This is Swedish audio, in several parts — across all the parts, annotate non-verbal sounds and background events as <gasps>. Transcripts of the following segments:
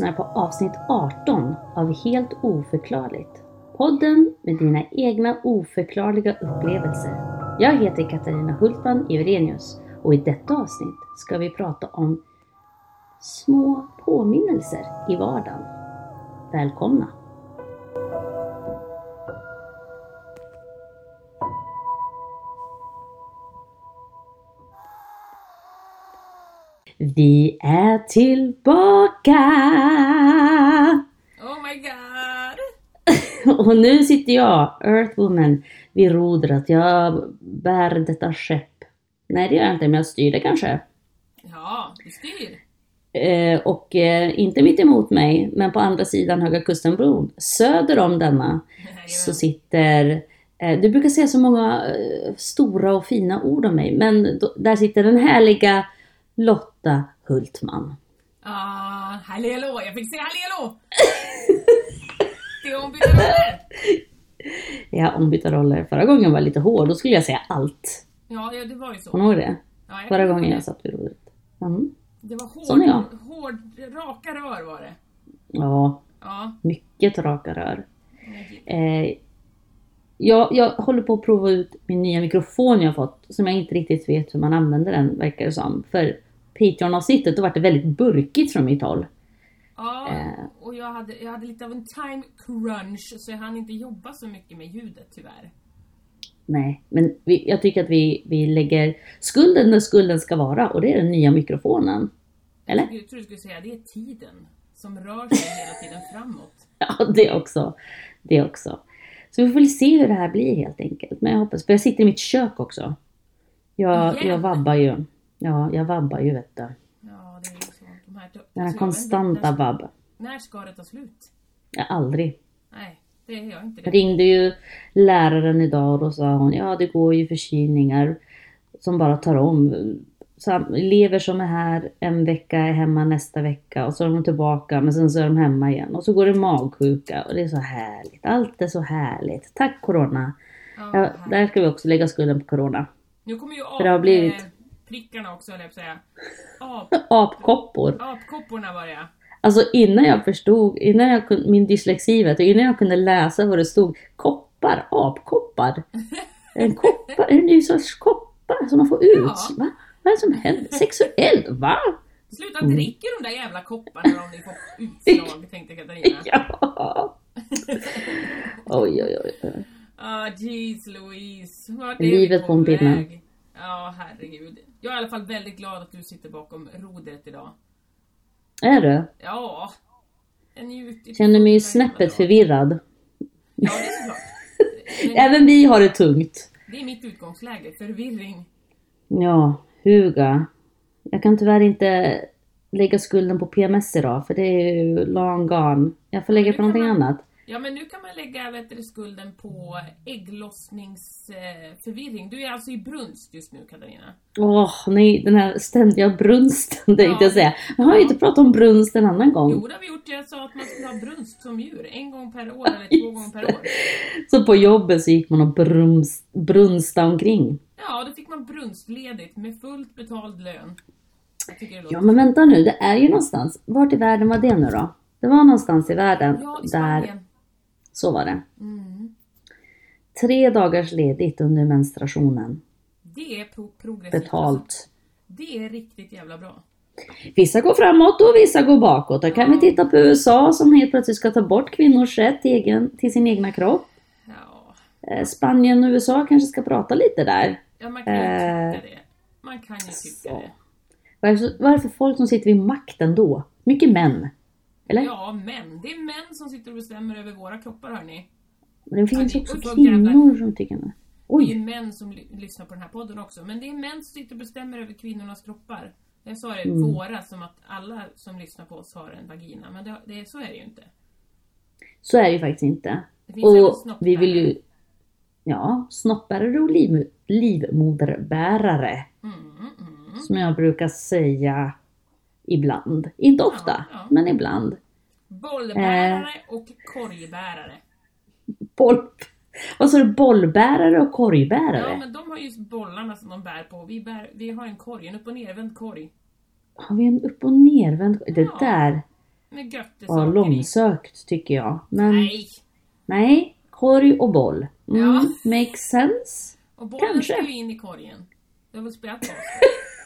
lyssnar på avsnitt 18 av Helt oförklarligt. Podden med dina egna oförklarliga upplevelser. Jag heter Katarina Hultman Iverenius och i detta avsnitt ska vi prata om små påminnelser i vardagen. Välkomna! Vi är tillbaka! Oh my god! <laughs> Och nu sitter jag, Earthwoman, vid rodret. Jag bär detta skepp. Nej, det gör jag inte, men jag styr det kanske. Ja, du styr. Eh, och eh, inte mitt emot mig, men på andra sidan Höga Kustenbron, söder om denna, <laughs> så sitter eh, du brukar säga så många eh, stora och fina ord om mig, men då, där sitter den härliga Lotta Hultman. Ah, hallå, jag fick säga hallå! Det är ombytta roller. <laughs> Ja, ombytta roller. Förra gången var jag lite hård, då skulle jag säga allt. Ja, ja, det var ju så. Kommer du ihåg det? Ja, jag Förra gången ihåg jag det. satt vid rodret. Mm. Det var hård, Sån är jag. hård, raka rör var det. Ja, Ja. mycket raka rör. Eh, jag, jag håller på att prova ut min nya mikrofon jag fått, som jag inte riktigt vet hur man använder den, verkar det som. För Patreon-avsnittet, då var det väldigt burkigt från mitt håll. Ja, Eh. och jag hade, jag hade lite av en time crunch så jag hann inte jobba så mycket med ljudet tyvärr. Nej, men vi, jag tycker att vi, vi lägger skulden där skulden ska vara och det är den nya mikrofonen. Eller? Jag tror du skulle säga det är tiden som rör sig hela tiden framåt. <laughs> Ja, det också. Det också. Så vi får väl se hur det här blir helt enkelt. Men jag hoppas, för jag sitter i mitt kök också. Jag, jag vabbar ju. Ja, jag vabbar ju vet du. Ja, det är ju så. De här, Den så här inte, konstanta vabb. när ska det ta slut? Jag aldrig. Nej, det gör inte Jag det. ringde ju läraren idag och då sa hon, ja det går ju förkylningar som bara tar om. Sam- elever som är här en vecka är hemma nästa vecka och så är de tillbaka men sen så är de hemma igen och så går det magsjuka och det är så härligt. Allt är så härligt. Tack Corona. Ja, Ja, där ska vi också lägga skulden på Corona. Nu kommer ju För det har blivit- ap- prickarna också, höll jag på att säga. Ap, Apkoppor. apkopporna var det Alltså innan jag förstod, innan jag kunde, min dyslexi vet innan jag kunde läsa vad det stod, koppar, apkoppar. <laughs> En koppar, en ny sorts koppar som man får ut. Ja. Va? Vad är det som händer? Sexuellt? Va? Sluta dricka de där jävla kopparna om ni får utslag, <laughs> tänkte Katarina. Ja. Oj, oj, oj. Ah, jeez Louise. Vart är Livet på en pinne. Ja, herregud. Jag är i alla fall väldigt glad att du sitter bakom rodret idag. Är du? Ja. Jag. Känner mig ju snäppet förvirrad. Ja, det är såklart. <laughs> Även vi har det tungt. det är mitt utgångsläge, förvirring. Ja, Huga. Jag kan tyvärr inte lägga skulden på PMS idag, för det är ju long gone. Jag får lägga på någonting annat. Ja, men nu kan man lägga vet du, skulden på ägglossningsförvirring. Du är alltså i brunst just nu, Katarina. Åh, nej, den här ständiga brunsten <laughs> tänkte Ja. jag säga. Jag har ju inte pratat om brunst en annan gång. Jo, det har vi gjort. Jag sa att man skulle ha brunst som djur. En gång per år eller två gånger per år. Så på jobbet så gick man och brums, brunsta omkring. Ja, då fick man brunstledigt med fullt betald lön. Ja, men vänta nu, det är ju någonstans. Vart i världen var det nu då? Det var någonstans i världen Ja, i där, Spanien. Så var det. Mm. Tre dagars ledigt under menstruationen. Det är pro- progressivt. Alltså, Betalt. Det är riktigt jävla bra. Vissa går framåt och vissa går bakåt. Då kan vi titta på USA som helt plötsligt ska ta bort kvinnors rätt till, egen, till sin egna kropp. Ja, Eh, Spanien och USA kanske ska prata lite där. ja man kan ju Eh, tycka det. Man kan ju tycka så. det. Vad är, det så- vad är det för folk som sitter vid makten då? Mycket män. Eller? Ja, män. Det är män som sitter och bestämmer över våra kroppar, hörni. Men det finns det- också kvinnor som tycker det. Det är Oj! män som ly- lyssnar på den här podden också. Men det är män som sitter och bestämmer över kvinnornas kroppar. Jag sa det, Mm. våra, som att alla som lyssnar på oss har en vagina. Men det, det, så är det ju inte. Så är det ju faktiskt inte. Och vi vill ju... Ja, snoppbärare och liv, livmoderbärare. Mm, mm. Som jag brukar säga ibland. Inte ofta, Ja, ja. men ibland. Bollbärare Eh. och korgbärare. Boll... Vad sa du? Bollbärare och korgbärare? Ja, men de har ju bollarna som de bär på. Vi, bär, vi har en korg, en upp och nervänd korg. Har vi en upp och nervänd... Det Ja. där... Med Ja, saker i. långsökt tycker jag. Men nej, Nej! korg och boll. Mm, Ja. Makes sense. Och bollen Kanske. ska ju in i korgen. Du har väl spelat basket? <laughs>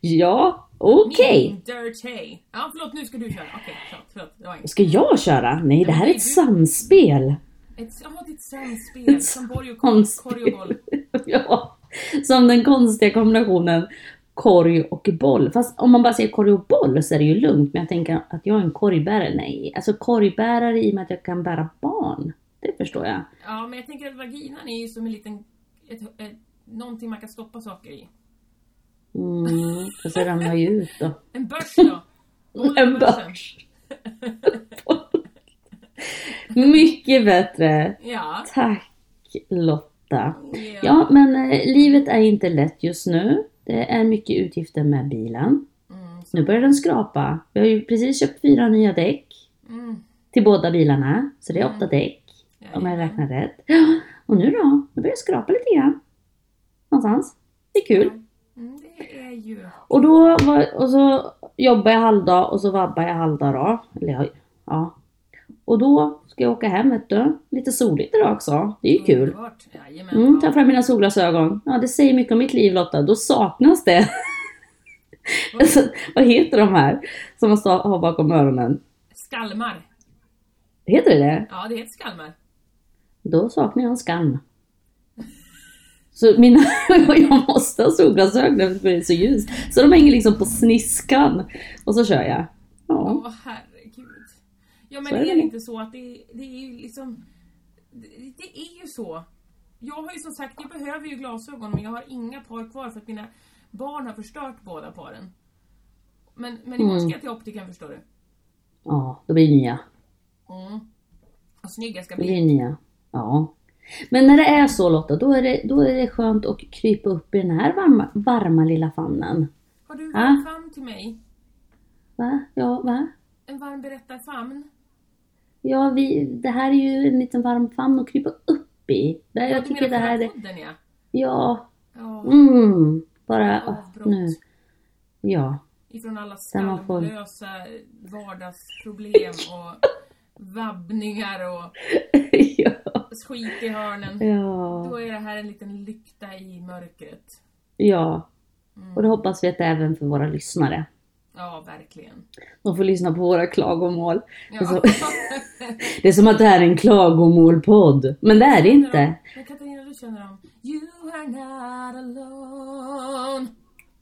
Ja, okej. Min dirty. Ja, förlåt, nu ska du köra. Okej, förlåt, förlåt. Det var inget. Ska jag köra? Nej, det här är ett samspel. Ett, ja, ett samspel. Som borg och korg, <laughs> ja, som den konstiga kombinationen korg och boll. Fast om man bara säger korg och boll så är det ju lugnt. Men jag tänker att jag är en korgbärare. Nej, alltså korgbärare i och med att jag kan bära barn. Det förstår jag. Ja, men jag tänker att vaginan är ju som en liten... Ett, ett, någonting man kan stoppa saker i. Mm, fast det ramlar ju ut då. En börs då? <laughs> En börs. Mycket bättre. Ja. Tack Lotta. Ja. Ja, men eh, livet är inte lätt just nu. Det är mycket utgifter med bilen. Mm, så, Nu börjar den skrapa. Vi har ju precis köpt fyra nya däck mm, till båda bilarna. Så det är åtta däck. Om jag räknar rätt. Ja, och nu då? Nu börjar det skrapa lite grann. Någonstans. Det är kul. Mm, det ju... Och då var, och så jobbar jag halvdag och så vabbar jag halvdag då. Eller ja. Och då ska jag åka hem vet du. Lite soligt idag också. Det är ju kul. Mm, ta fram mina solglasögon. Ja, det säger mycket om mitt liv Lotta. Då saknas det. <laughs> alltså, vad heter de här som man har bakom öronen? Skalmar. Heter det det? Ja, det heter skalmar. Då saknar jag en skam. Så mina, <laughs> jag måste ha solglasögon för det är så ljust. Så de hänger liksom på sniskan. Och så kör jag. Ja. Åh herregud. Ja men Så är är det. det inte så att det, det är ju liksom... Det, det är ju så. Jag har ju som sagt, jag behöver ju glasögon men jag har inga par kvar för att mina barn har förstört båda paren. Men, men imorgon ska Mm. jag till optikern förstår du. ja, då blir det nya. Mm. Och snygga ska Det bli. blir nya. Ja. Men när det är så Lotta, då är det, då är det skönt att krypa upp i den här varma, varma lilla famnen. Har du en varm famn till mig? Va? Ja, va? En varm berättarfamn? Ja, vi, det här är ju en liten varm famn att krypa upp i. Det, Ja, jag du tycker det här är... podden ja. Ja, Ja, mm. Bara, avbrott. nu. Ja. Ifrån alla Där man får- skalvlösa vardagsproblem och <laughs> vabbningar och ja. Skit i hörnen. Ja. Då är det här en liten lykta i mörkret. Ja. Mm. Och det hoppas vi att det är även för våra lyssnare. Ja, verkligen. De får lyssna på våra klagomål. Ja. så- <laughs> Det är som att det här är en klagomålpodd. Men det är det inte. Men Katarina, du känner dem. You are not alone.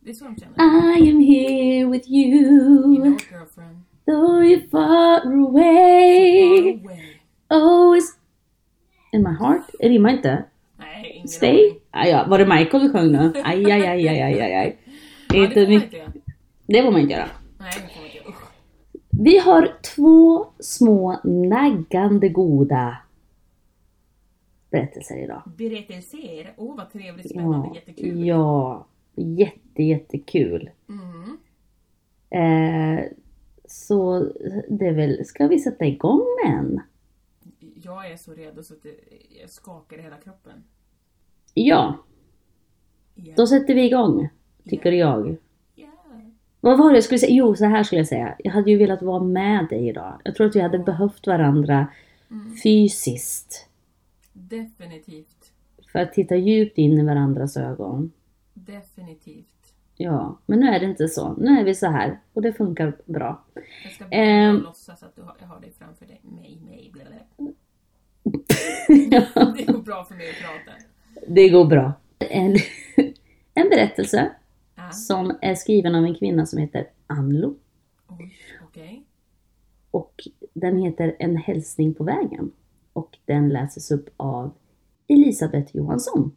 Det är så de känner. I am here with You you. know girlfriend. Though you're far Far away. away. Always in my heart. Det rimmar inte. Nej, ingen Stay. Ah, ja. Var det Michael vi sjöng nu? Aj, aj, aj, aj, aj, aj. Det, är Ja, det får man inte göra. det får man inte göra. Nej, det får man inte göra. Vi har två små naggande goda berättelser idag. Berättelser. Åh, vad trevligt, spännande, Ja, jättekul. ja jätte, jättekul. Mm. Eh, så det är väl, ska vi sätta igång med en? Jag är så redo så att jag skakar i hela kroppen. Ja, Ja. då sätter vi igång, tycker jag. Ja. Vad var det jag skulle säga? Jo, så här skulle jag säga. Jag hade ju velat vara med dig idag. Jag tror att vi hade behövt varandra Mm. fysiskt. Definitivt. För att titta djupt in i varandras ögon. Definitivt. Ja, men nu är det inte så. Nu är vi så här och det funkar bra. Jag ska bara låtsas att du har, jag har dig framför dig. Mig, mig, bla, <laughs> Det går bra för mig att prata. Det går bra. En, <laughs> en berättelse Ja. som är skriven av en kvinna som heter Anlo. Oj, okej. Och den heter En hälsning på vägen. Och den läses upp av Elisabeth Johansson.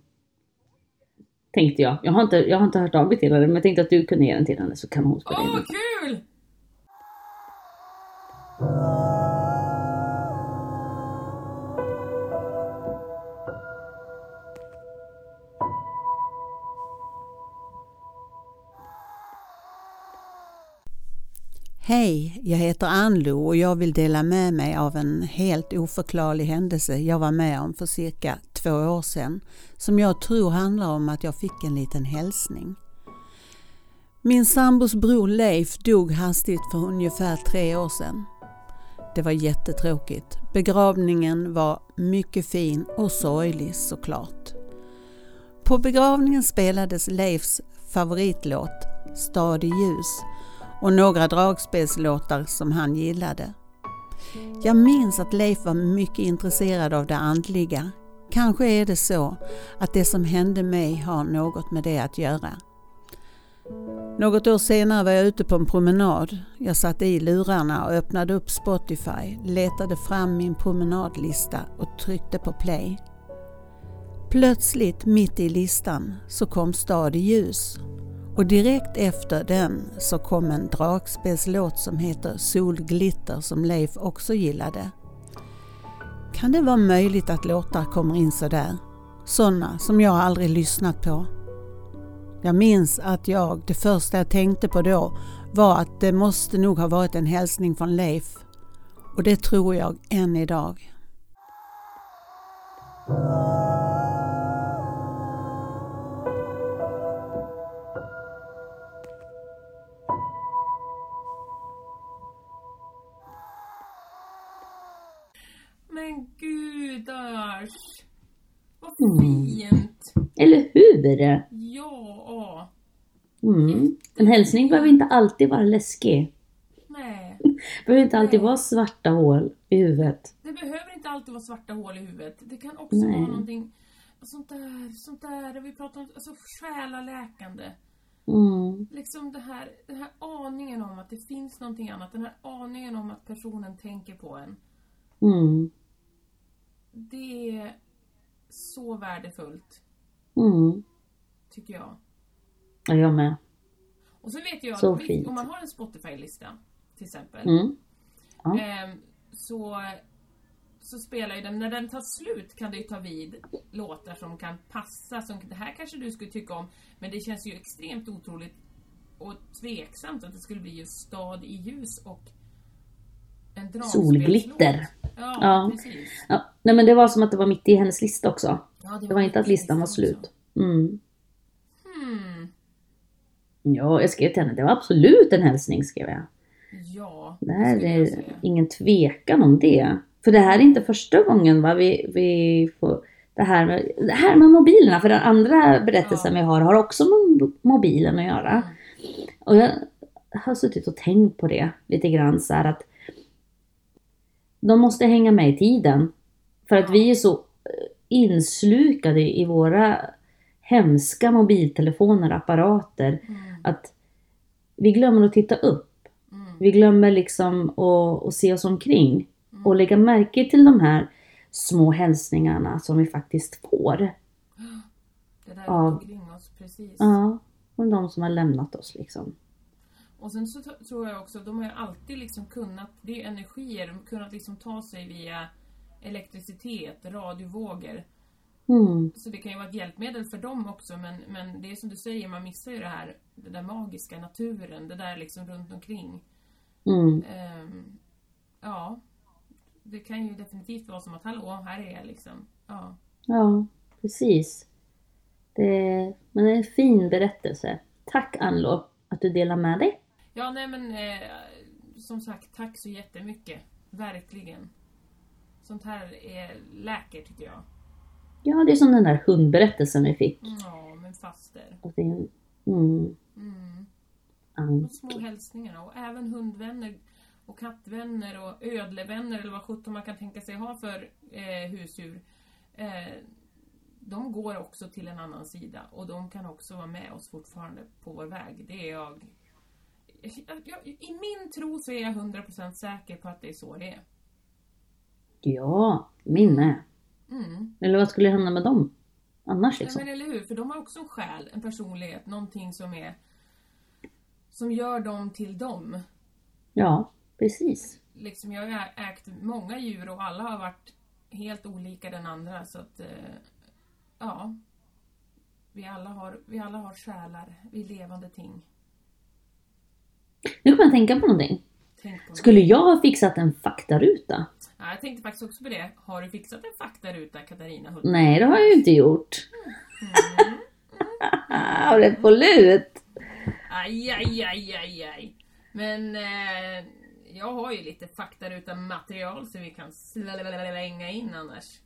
Tänkte jag. Jag har inte, jag har inte hört av mig till henne men jag tänkte att du kunde ge den till henne så kan hon spela Åh, in den. Jag heter Ann-Lo och jag vill dela med mig av en helt oförklarlig händelse jag var med om för cirka två år sedan som jag tror handlar om att jag fick en liten hälsning. Min sambos bror Leif dog hastigt för ungefär tre år sedan. Det var jättetråkigt. Begravningen var mycket fin och sorglig såklart. På begravningen spelades Leifs favoritlåt Stad i ljus och några dragspelslåtar som han gillade. Jag minns att Leif var mycket intresserad av det andliga. Kanske är det så att det som hände mig har något med det att göra. Något år senare var jag ute på en promenad. Jag satte i lurarna och öppnade upp Spotify, letade fram min promenadlista och tryckte på play. Plötsligt mitt i listan så kom Stad i ljus och direkt efter den så kom en dragspelslåt som heter Solglitter som Leif också gillade. Kan det vara möjligt att låtar kommer in sådär? Sådana som jag aldrig lyssnat på. Jag minns att jag, det första jag tänkte på då var att det måste nog ha varit en hälsning från Leif. Och det tror jag än idag. Fint! Eller hur? Ja! Mm. En hälsning behöver inte alltid vara läskig. Nej. Det <laughs> behöver inte alltid Nej. vara svarta hål i huvudet. Det behöver inte alltid vara svarta hål i huvudet. Det kan också Nej. vara någonting sånt där, sånt där, vi pratar om alltså själaläkande. Mm. Liksom det här, den här aningen om att det finns någonting annat. Den här aningen om att personen tänker på en. Mm. Det så värdefullt, Mm. tycker jag. Ja, jag med. Och så vet jag Så att fint. om man har en Spotify-lista, till exempel. Mm. Ja. Ehm, så, så spelar ju den, när den tar slut kan det ju ta vid låtar som kan passa, som det här kanske du skulle tycka om, men det känns ju extremt otroligt och tveksamt att det skulle bli just Stad i ljus och. Solglitter. Ja, Ja. precis. Ja. Nej men det var som att det var mitt i hennes lista också. Ja, Det var inte att listan var slut. Mm. Hmm. Ja, jag skrev till henne. Det var absolut en hälsning skrev jag. Ja, Det här jag är ingen tvekan om det. För det här är inte första gången va, vi, vi får det här, med, det här med mobilerna. För den andra berättelsen Ja. vi har har också med mobilen att göra. Mm. Och jag har suttit och tänkt på det lite grann så här att de måste hänga med i tiden. För att vi är så eh, inslukade i våra hemska mobiltelefoner och apparater Mm. att vi glömmer att titta upp. Mm. Vi glömmer liksom att, att se oss omkring Mm. och lägga märke till de här små hälsningarna som vi faktiskt får. Det där av- oss, precis. Ja, från de som har lämnat oss liksom. Och sen så tror jag också, de har ju alltid liksom kunnat, det är energier, de har kunnat liksom ta sig via elektricitet, radiovågor. Mm, Så det kan ju vara ett hjälpmedel för dem också, men, men det är som du säger, man missar ju det här, det där magiska, naturen, det där liksom runt omkring. mm, Ehm, ja, det kan ju definitivt vara som att, hallå, här är jag liksom. Ja, ja, precis. Det, men det är en fin berättelse. Tack Anlo att du delar med dig. Ja nej men eh, som sagt, tack så jättemycket. Verkligen. Sånt här är läker tycker jag. Ja, det är som den där hundberättelsen vi fick. Ja, men faster. Och det är en, mm, Mm. De små hälsningarna och även hundvänner och kattvänner och ödlevänner eller vad sjutton man kan tänka sig ha för eh, husdjur. Eh, de går också till en annan sida och de kan också vara med oss fortfarande på vår väg. Det är jag... jag, I min tro så är jag 100% säker på att det är så det är. ja, min med. Mm. Eller vad skulle hända med dem annars liksom? men eller hur? För de har också en själ, en personlighet, någonting som är... Som gör dem till dem. Ja, precis. liksom, jag har ägt många djur och alla har varit helt olika den andra så att eh, ja. Vi alla, har, vi alla har själar, vi är levande ting. Nu kommer jag tänka på någonting. Tänk på Skulle jag ha fixat en faktaruta? Ja, jag tänkte faktiskt också på det. Har du fixat en faktaruta Katarina Hult? Nej, det har jag ju inte gjort. Mm. <laughs> Har det på lut? Aj, aj, aj, aj, aj. Men eh, jag har ju lite faktaruta material så vi kan slänga in annars.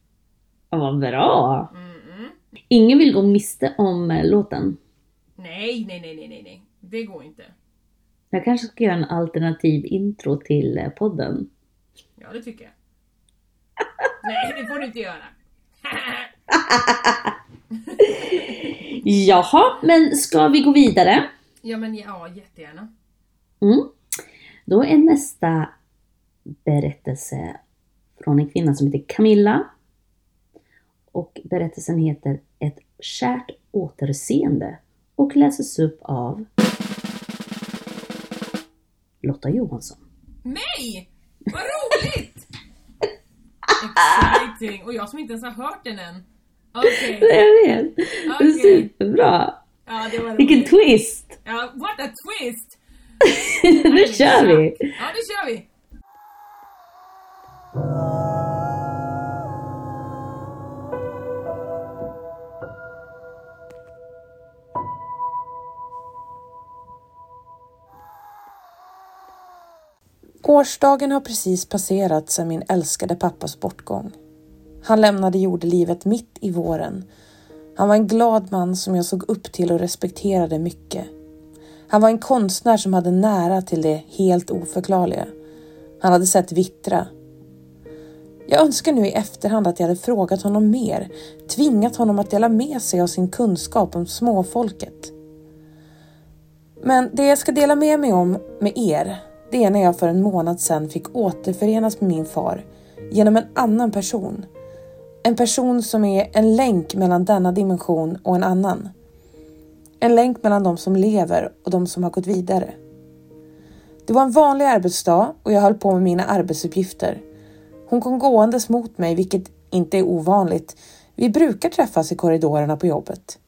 Ja, vad bra! Mm-mm. Ingen vill gå miste om eh, låten. Nej, nej, nej, nej, nej. Det går inte. Jag kanske ska göra en alternativ intro till eh, podden. Ja, det tycker jag. nej, det får du inte göra. <laughs> Jaha, men ska vi gå vidare? ja, men ja, jättegärna. Mm. Då är nästa berättelse från en kvinna som heter Camilla. Och berättelsen heter Ett kärt återseende och läses upp av Lotta Johansson. Mig! Vad roligt! <laughs> Exciting! Och jag som inte ens har hört den än. Okej. <laughs> Jag vet! Okej. Superbra! Ja, det var Vilken twist! Ja, what a twist! <laughs> nu kör vi! Ja, nu kör vi! Årsdagen har precis passerat sedan min älskade pappas bortgång. Han lämnade jordelivet mitt i våren. Han var en glad man som jag såg upp till och respekterade mycket. Han var en konstnär som hade nära till det helt oförklarliga. Han hade sett vittra. Jag önskar nu i efterhand att jag hade frågat honom mer, tvingat honom att dela med sig av sin kunskap om småfolket. Men det jag ska dela med mig om med er, det är när jag för en månad sedan fick återförenas med min far genom en annan person. En person som är en länk mellan denna dimension och en annan. En länk mellan de som lever och de som har gått vidare. Det var en vanlig arbetsdag och jag höll på med mina arbetsuppgifter. Hon kom gåendes mot mig, vilket inte är ovanligt. Vi brukar träffas i korridorerna på jobbet.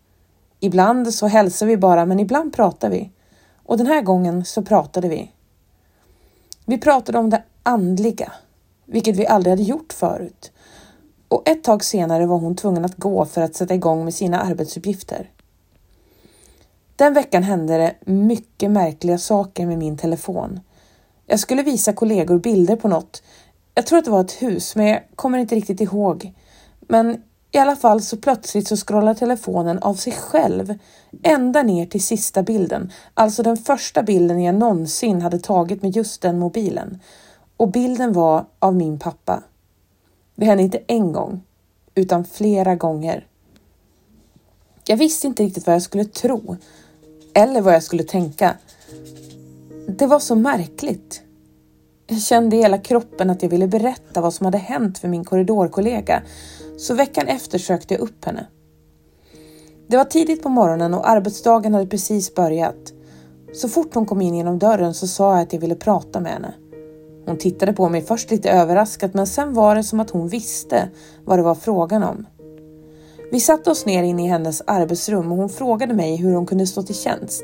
Ibland så hälsar vi bara, men ibland pratar vi. Och den här gången så pratade vi. Vi pratade om det andliga, vilket vi aldrig hade gjort förut. Och ett tag senare var hon tvungen att gå för att sätta igång med sina arbetsuppgifter. Den veckan hände det mycket märkliga saker med min telefon. Jag skulle visa kollegor bilder på något. Jag tror att det var ett hus, men jag kommer inte riktigt ihåg. Men i alla fall så plötsligt så scrollar telefonen av sig själv ända ner till sista bilden, alltså den första bilden jag någonsin hade tagit med just den mobilen. Och bilden var av min pappa. Det hände inte en gång, utan flera gånger. Jag visste inte riktigt vad jag skulle tro eller vad jag skulle tänka. Det var så märkligt. Jag kände i hela kroppen att jag ville berätta vad som hade hänt för min korridorkollega, så veckan efter sökte jag upp henne. Det var tidigt på morgonen och arbetsdagen hade precis börjat. Så fort hon kom in genom dörren så sa jag att jag ville prata med henne. Hon tittade på mig först lite överraskat men sen var det som att hon visste vad det var frågan om. Vi satte oss ner inne i hennes arbetsrum och hon frågade mig hur hon kunde stå till tjänst.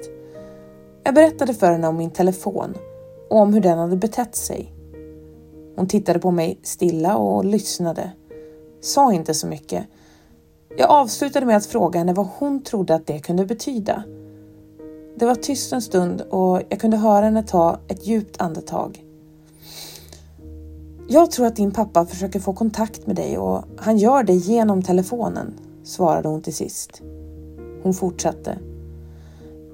Jag berättade för henne om min telefon och om hur den hade betett sig. Hon tittade på mig stilla och lyssnade. Sa inte så mycket. Jag avslutade med att fråga henne vad hon trodde att det kunde betyda. Det var tyst en stund och jag kunde höra henne ta ett djupt andetag. Jag tror att din pappa försöker få kontakt med dig och han gör det genom telefonen, svarade hon till sist. Hon fortsatte.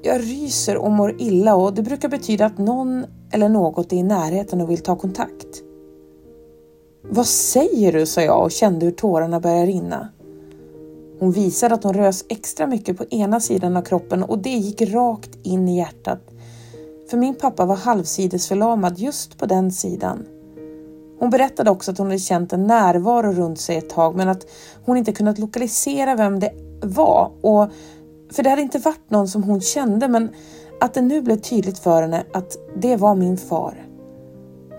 Jag ryser och mår illa och det brukar betyda att någon eller något är i närheten och vill ta kontakt. Vad säger du? sa jag och kände hur tårarna började rinna. Hon visade att hon rös extra mycket på ena sidan av kroppen och det gick rakt in i hjärtat. För min pappa var halvsidesförlamad just på den sidan. Hon berättade också att hon hade känt en närvaro runt sig ett tag men att hon inte kunnat lokalisera vem det var. Och, för det hade inte varit någon som hon kände men att det nu blev tydligt för henne att det var min far.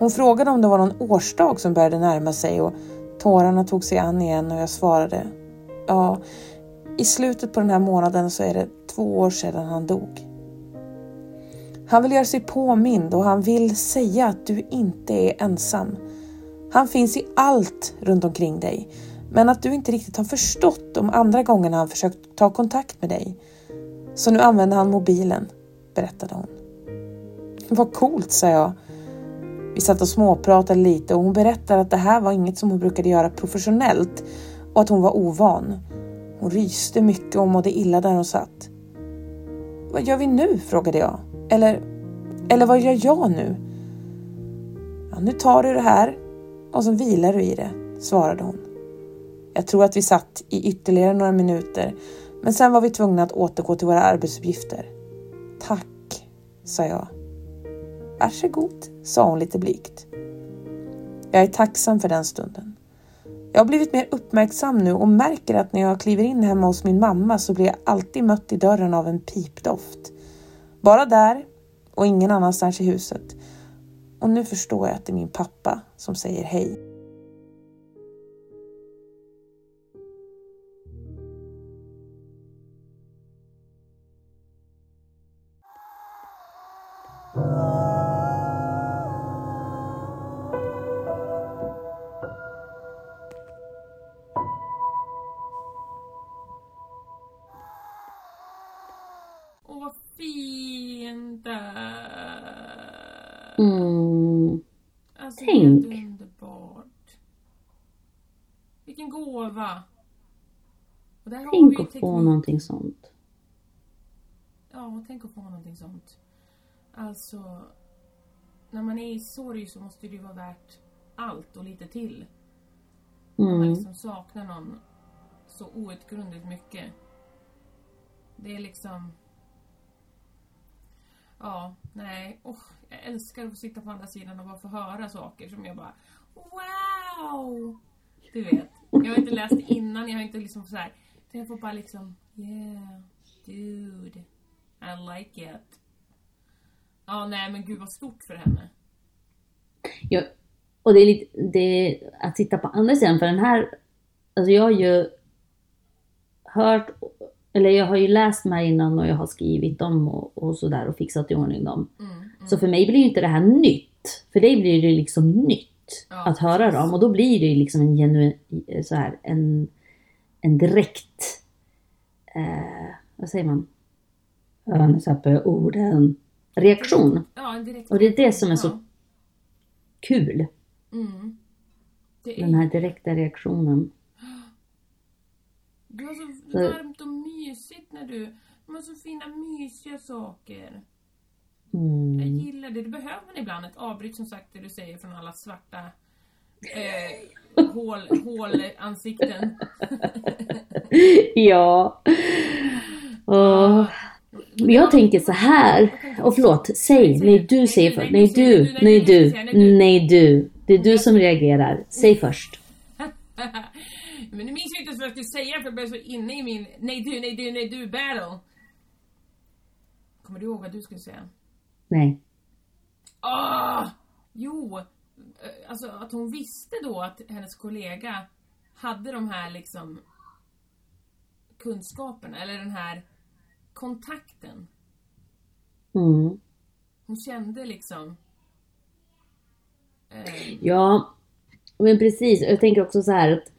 Hon frågade om det var någon årsdag som började närma sig och tårarna tog sig an igen och jag svarade Ja, i slutet på den här månaden så är det två år sedan han dog. Han vill göra sig påmind och han vill säga att du inte är ensam. Han finns i allt runt omkring dig, men att du inte riktigt har förstått de andra gångerna han försökt ta kontakt med dig. Så nu använder han mobilen. berättade hon. Vad coolt, sa jag. Vi satt och småpratade lite och hon berättade att det här var inget som hon brukade göra professionellt och att hon var ovan. Hon ryste mycket och mådde illa där hon satt. Vad gör vi nu? frågade jag. Eller, eller vad gör jag nu? Ja, nu tar du det här och så vilar du i det, svarade hon. Jag tror att vi satt i ytterligare några minuter, men sen var vi tvungna att återgå till våra arbetsuppgifter. Tack, sa jag. Varsågod, sa hon lite blygt. Jag är tacksam för den stunden. Jag har blivit mer uppmärksam nu och märker att när jag kliver in hemma hos min mamma så blir jag alltid mött i dörren av en pipdoft. Bara där och ingen annanstans i huset. Och nu förstår jag att det är min pappa som säger hej. Få teknik. någonting sånt. Ja, tänk att få någonting sånt. Alltså, när man är i sorg så måste det ju vara värt allt och lite till. När man Mm. liksom saknar någon så outgrundligt mycket. Det är liksom... Ja, nej. Oh, jag älskar att sitta på andra sidan och bara få höra saker som jag bara Wow! Du vet. Jag har inte läst innan, jag har inte liksom så här. Utan Jag får bara liksom Yeah, dude. I like it. Ja, nej men gud vad stort för henne. Ja, och det är lite, det, att sitta på andra sidan, för den här, alltså jag har ju hört, eller jag har ju läst de här innan och jag har skrivit dem och, och sådär och fixat i ordning dem. Mm, mm. Så för mig blir ju inte det här nytt. För dig blir det liksom nytt Ja, att höra precis. dem och då blir det ju liksom en genuin, så här, en, en direkt, eh, vad säger man? Ja, nu tappar jag orden. Reaktion. Ja, en direkt Och det är det som är så Ja. kul. Mm. Är Den här direkta reaktionen. <gasps> Du har så Så- varmt och mysigt när du... De har så fina mysiga saker. Jag Mm. gillar det. Det behöver man ibland. Ett avbryt som sagt det du säger från alla svarta eh, hål, hålansikten. <laughs> Ja. Och, jag tänker så här. Och förlåt, säg. Nej, du säger först. Nej, du. Nej, du. Nej, du. Det är du som reagerar. Säg först. <laughs> Men nu minns jag inte vad jag skulle säga för jag blev så inne i min nej du, nej du, nej du battle. Kommer du ihåg vad du skulle säga? Nej. Ah! Jo, alltså att hon visste då att hennes kollega hade de här liksom kunskaperna, eller den här kontakten. Mm. Hon kände liksom... Eh, Ja, men precis. Jag tänker också så här att,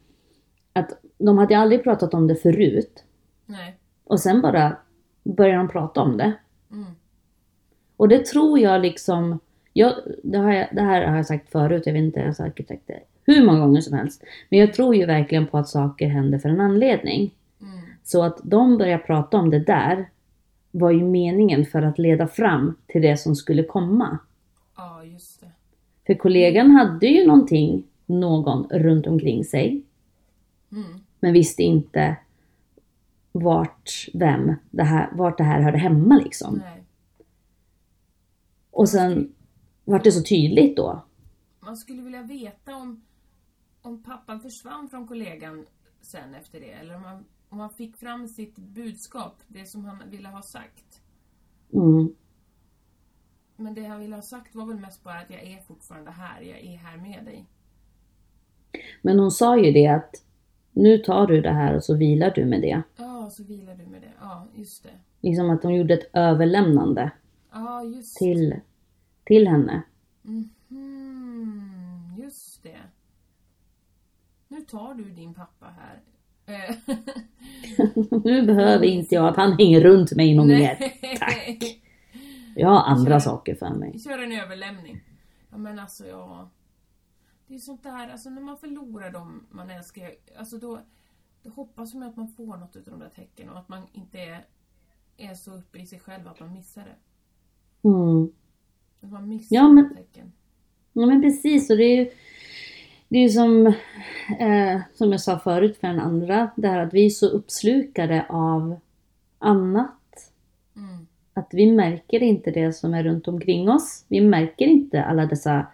att de hade aldrig pratat om det förut. nej. Och sen bara började de prata om det. Mm. Och det tror jag liksom, jag, det, har jag, det här har jag sagt förut, jag vet inte, sagt det hur många gånger som helst. Men jag tror ju verkligen på att saker händer för en anledning. Mm. Så att de börjar prata om det där var ju meningen för att leda fram till det som skulle komma. Ja, just det. För kollegan hade ju någonting, någon runt omkring sig, Mm. men visste inte vart, vem, det här, vart det här hörde hemma liksom. Nej. Och sen vart det så tydligt då. Man skulle vilja veta om, om pappan försvann från kollegan sen efter det, eller om han, om han fick fram sitt budskap, det som han ville ha sagt. Mm. Men det han ville ha sagt var väl mest bara att jag är fortfarande här, jag är här med dig. Men hon sa ju det att nu tar du det här och så vilar du med det. Ja, så vilar du med det. Ja, just det. Liksom att hon gjorde ett överlämnande Ja, just till, till henne. Mhm, just det. Nu tar du din pappa här. Eh, <laughs> nu behöver inte jag att han hänger runt mig någon mer. Tack. Jag har andra Kör. saker för mig. Vi kör en överlämning. Ja men alltså ja. Det är sånt där, alltså när man förlorar dem man älskar, alltså då, då hoppas man att man får något utav de där tecken och att man inte är, är så uppe i sig själv att man missar det. Mm. Att man missar Ja, men- tecken. Ja men precis och det är ju det är ju som, eh, som jag sa förut för den andra, det här att vi är så uppslukade av annat. Mm. Att vi märker inte det som är runt omkring oss. Vi märker inte alla dessa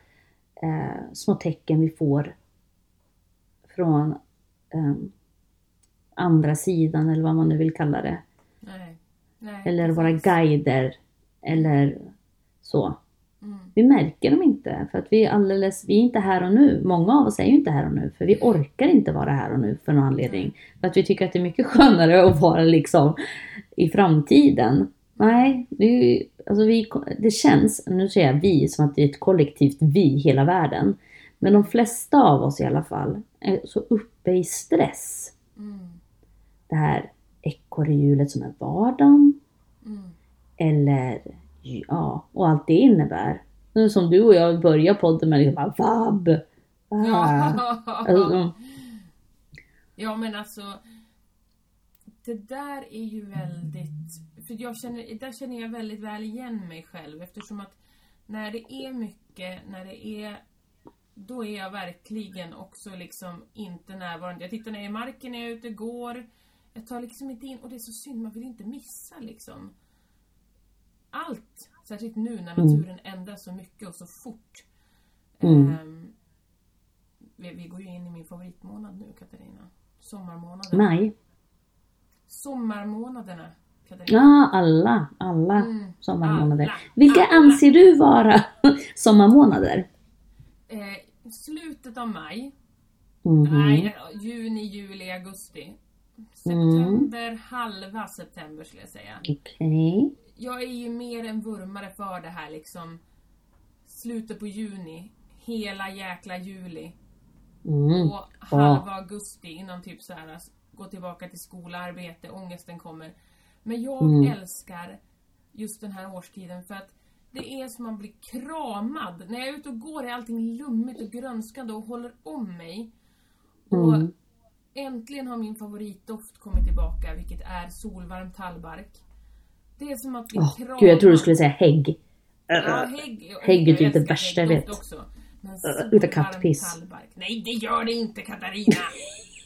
eh, små tecken vi får från eh, andra sidan eller vad man nu vill kalla det. Nej. Nej. Eller våra guider eller så. Mm. Vi märker dem inte för att vi är alldeles, vi är inte här och nu. Många av oss är ju inte här och nu för vi orkar inte vara här och nu för någon anledning. För att vi tycker att det är mycket skönare att vara liksom i framtiden. Nej, det, alltså vi, det känns, nu säger jag vi som att det är ett kollektivt vi hela världen. Men de flesta av oss i alla fall är så uppe i stress. Mm. Det här ekorrhjulet som är vardagen. Mm. Eller ja, och allt det innebär. Som du och jag börjar podden med liksom vab. Ah. Ja. Alltså, ja men alltså Det där är ju väldigt För jag känner, där känner jag väldigt väl igen mig själv eftersom att När det är mycket, när det är Då är jag verkligen också liksom inte närvarande. Jag tittar ner i marken när jag är ute och går Jag tar liksom inte in, och det är så synd, man vill inte missa liksom Allt! Särskilt nu när Mm. naturen ändras så mycket och så fort Mm. Ehm, vi, vi går ju in i min favoritmånad nu, Katarina. Sommarmånaden. Nej. Sommarmånaderna, Katarina. Ja, alla, alla Mm, sommarmånader. alla, Vilka alla. anser du vara <laughs> sommarmånader? Eh, slutet av maj. Mhm. Nej, juni, juli, augusti. September, halva september skulle jag säga. Okej. Jag är ju mer en vurmare för det här liksom slutet på juni, hela jäkla juli Mm. och halva augusti innan typ så här gå tillbaka till skolarbete, ångesten kommer. Men jag Mm. älskar just den här årstiden för att det är som man blir kramad. När jag är ute och går är allting lummigt och grönskande och håller om mig. Och Mm. äntligen har min favoritdoft kommit tillbaka, vilket är solvarm tallbark. Det är som att bli Åh, kramad. Gud, jag tror du skulle säga hägg. Ja, hägg. Hägg är typ det värsta jag vet. Också. Men luktar solvarm kattpiss. tallbark. Nej, det gör det inte Katarina!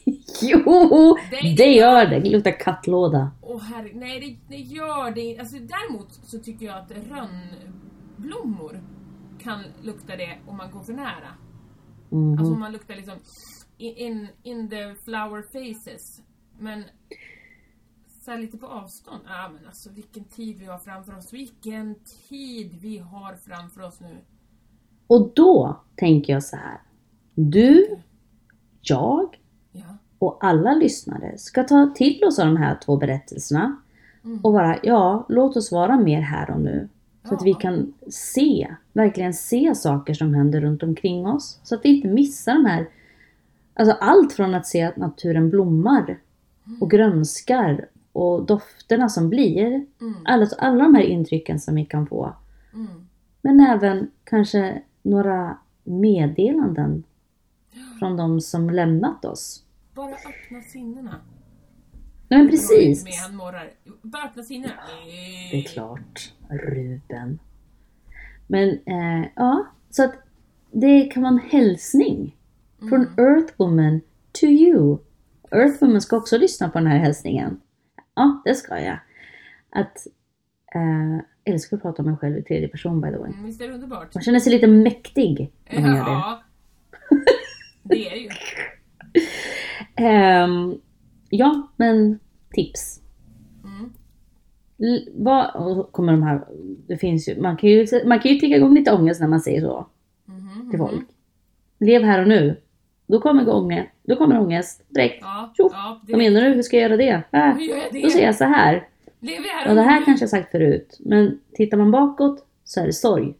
<laughs> Jo, Det- det gör det. Det luktar kattlåda. Åh herre, nej det, det gör det inte. Alltså, däremot så tycker jag att rönnblommor kan lukta det om man går för nära. Mhm. Alltså om man luktar liksom in, in, in the flower faces. Men så här lite på avstånd. Ja men alltså vilken tid vi har framför oss. Vilken tid vi har framför oss nu. Och då tänker jag så här. Du, jag Ja. och alla lyssnare ska ta till oss av de här två berättelserna Mm. och bara, ja, låt oss vara mer här och nu. Så att vi Ja. kan se, verkligen se saker som händer runt omkring oss. Så att vi inte missar de här, alltså allt från att se att naturen blommar och grönskar och dofterna som blir. Mm. Alla, alla de här intrycken som vi kan få. Mm. Men även kanske några meddelanden från de som lämnat oss. Bara öppna sinnena. Nej men precis. Med han morrar. Bara öppna sinnena. Det är klart. Ruben. Men eh, ja, så att det kan vara en hälsning. Från Earthwoman to you. Earthwoman ska också lyssna på den här hälsningen. Ja, det ska jag. Att eh, älskar att prata om mig själv i tredje person by the way. Mm, visst är det underbart? Man känner sig lite mäktig när man gör det. Ja. <laughs> Det är ju. Ehm, ja, men tips. Mm. L- vad, kommer de här, det finns ju, man kan ju, man kan ju trigga igång lite ångest när man säger så Mhm, till mhm. folk. Lev här och nu. Då kommer ångest, då kommer ångest direkt. Ja, Tjoff. ja. Vad menar du? Hur ska jag göra det? Äh, Hur gör jag det? då säger jag så här. Lever jag här Och och det här kanske jag sagt förut. Men tittar man bakåt så är det sorg.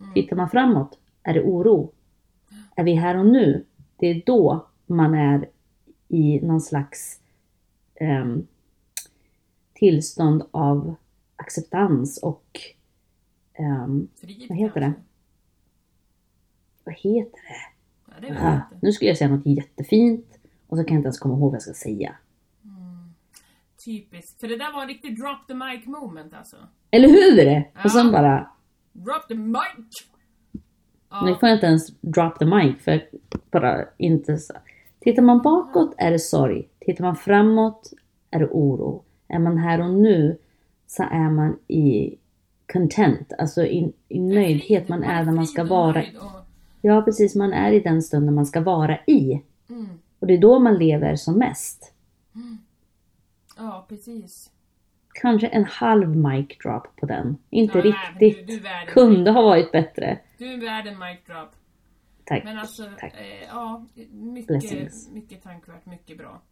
Mm. Tittar man framåt är det oro. Är vi här och nu, det är då man är i någon slags ehm, tillstånd av acceptans och Frid Vad heter det? vad heter det? Ja, Ah, nu skulle jag säga något jättefint och så kan jag inte ens komma ihåg vad jag ska säga. Typiskt. För det där var en riktig drop the mic moment alltså. Eller hur? Och sen Ja. bara, Drop the mic! nu Ja, får jag inte ens drop the mic för bara inte så. Tittar man bakåt är det sorg. Tittar man framåt är det oro. Är man här och nu så är man i content, alltså i, i nöjdhet. Man är där man ska vara. och- Ja precis, man är i den stunden man ska vara i. Mm. Och det är då man lever som mest. Ja, precis. Kanske en halv mic drop på den. Inte nej, riktigt. Du, du Kunde ha varit bättre. Du är värd en mic drop. Tack. Men alltså, Tack. eh, ja, mycket, Blessings. mycket tankvärt, mycket bra.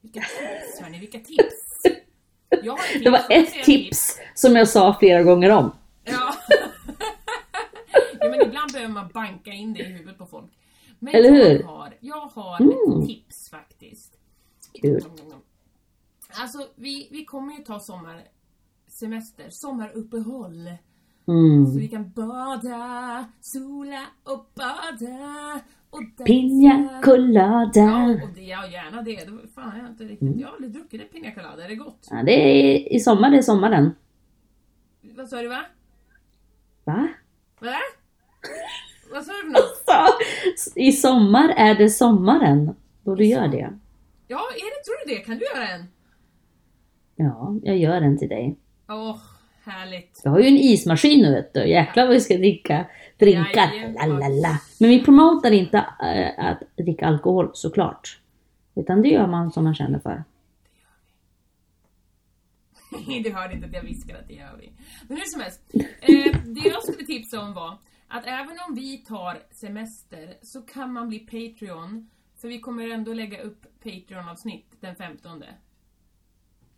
Vilka tips hörni, vilka tips! <laughs> Tips, Det var ett tips som jag sa flera gånger om. Ja. <laughs> ja, men ibland behöver man banka in det i huvudet på folk. Men Eller hur? jag har, jag har Mm. ett tips faktiskt. Kul. Alltså, vi, vi kommer ju ta sommarsemester, sommaruppehåll. Så Mm. vi kan bada, sola och bada och dansa. Pina colada. Ja, och det, ja, gärna det. det fan, jag har inte riktigt, Mm. jag har aldrig druckit ett pina colada. Är det gott? Ja, det är i sommar, det är sommaren. Vad sa du va? Va? Va? Vad sa du för något? Så, I sommar är det sommaren. Då du gör det. Ja, är det, tror du det? Kan du göra en? Ja, jag gör den till dig. Åh, härligt. Jag har ju en ismaskin nu vet du. Jäklar vad vi ska dricka. Drinka. Jajamän. La, la, la. Men vi promotar inte äh, att dricka alkohol såklart. Utan det gör man som man känner för. du <laughs> hörde inte att jag viskade att det gör vi. Men hur som helst. Eh, det jag skulle tipsa om var att även om vi tar semester så kan man bli Patreon. För vi kommer ändå lägga upp Patreon-avsnitt den 15.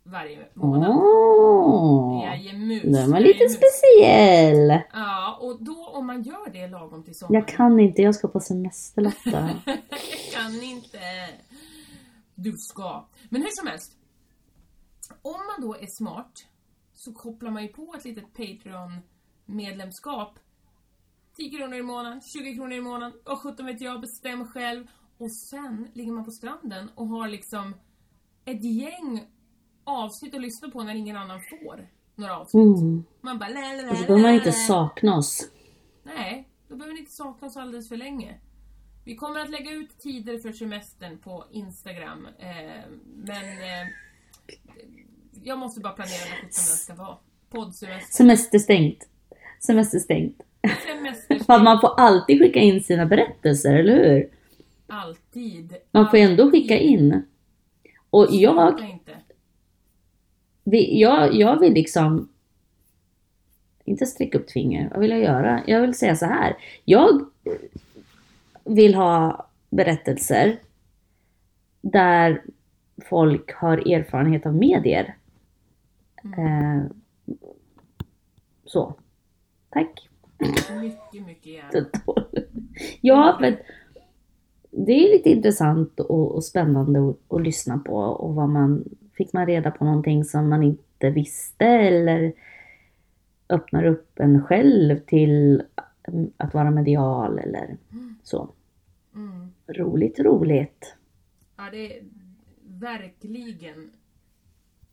Varje månad. Åh! Jajammus. Den var lite jajammus. speciell. Ja, och då om man gör det lagom till sommaren. Jag kan inte, jag ska på semester Lotta. <laughs> Jag kan inte. Du ska. Men hur som helst. Om man då är smart så kopplar man ju på ett litet Patreon-medlemskap. 10 kronor i månaden, 20 kronor i månaden, och 17 vet jag, bestäm själv. Och sen ligger man på stranden och har liksom ett gäng avsnitt att lyssna på när ingen annan får några avsnitt. Mm. Man bara la, la, la, Och så behöver man inte sakna oss. Nej, då behöver ni inte sakna oss alldeles för länge. Vi kommer att lägga ut tider för semestern på Instagram. Eh, men eh, jag måste bara planera när den ska vara. Poddsemester. Semesterstängt. Semesterstängt. Semester. <laughs> För att man får alltid skicka in sina berättelser, eller hur? Alltid. Man får ändå skicka in. Och jag, vi- jag, jag vill liksom inte sträcka upp finger. Vad vill jag göra? Jag vill säga så här. Jag vill ha berättelser där folk har erfarenhet av medier. Eh, så. Tack. Mycket, mycket gärna. <laughs> Ja, men det är lite intressant och, och spännande att, att lyssna på. Och vad man, fick man reda på någonting som man inte visste eller öppnar upp en själv till att vara medial eller så. Mm. Roligt, roligt. Ja, det är verkligen,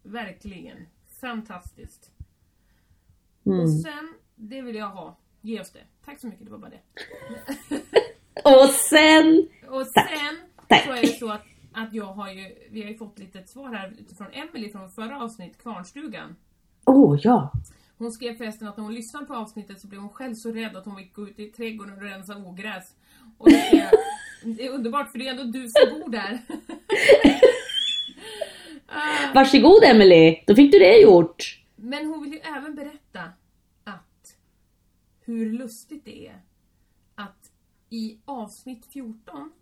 verkligen fantastiskt. Mm. Och sen, det vill jag ha. Ge oss det. Tack så mycket, det var bara det. <laughs> Och sen... Och sen Tack. så är det så att, att jag har ju, vi har ju fått lite svar här utifrån Emily från förra avsnitt, Kvarnstugan. Åh, oh, ja. Hon skrev förresten att när hon lyssnade på avsnittet så blev hon själv så rädd att hon fick gå ut i trädgården och rensa ogräs. Och det är, det är underbart för det är ändå du som bor där. <laughs> Varsågod Emily, då fick du det gjort. Men hon vill ju även berätta hur lustigt det är att i avsnitt 14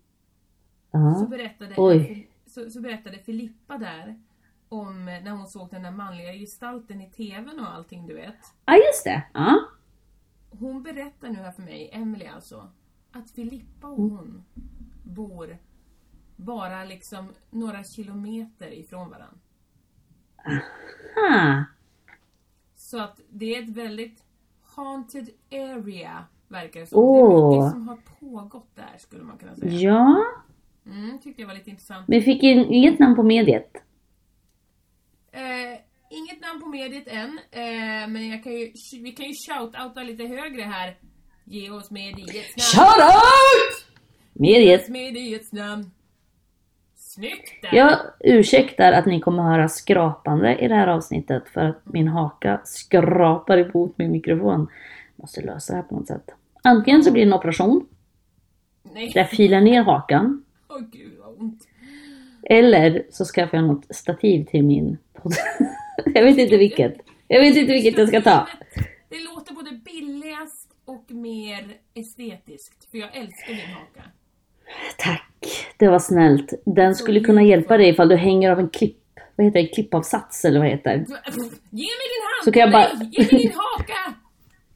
så Ja. berättade, Oj. så, så berättade Filippa där om när hon såg den där manliga gestalten i TVn och allting du vet. ja, just det. Ja. Hon berättar nu här för mig, Emily alltså, att Filippa och Mm. hon bor bara liksom några kilometer ifrån varandra. Ha. Så att det är ett väldigt haunted area, verkar det som. Det Åh. är mycket som har pågått där, skulle man kunna säga. Ja, Mm, tyckte jag var lite intressant. vi fick in inget namn på mediet. Eh, inget namn på mediet än, eh, men kan ju, vi kan ju shout-outa lite högre här. Ge oss mediets namn. Shout out! Ge Mediet. mediets namn. Snyggt där! Jag ursäktar att ni kommer höra skrapande i det här avsnittet för att min haka skrapar emot min mikrofon. Måste lösa det här på något sätt. Antingen så blir det en operation, Nej, där jag filar ner hakan. åh gud vad ont. Eller så skaffar jag något stativ till min podd. <laughs> jag vet inte vilket. Jag vet inte vilket jag ska ta. Det låter både billigast och mer estetiskt, för jag älskar din haka. Tack, det var snällt. Den skulle kunna hjälpa dig ifall du hänger av en klipp. Vad heter det? Klippavsats eller vad heter det? Ge mig din hand! Så kan jag bara- ge mig din haka!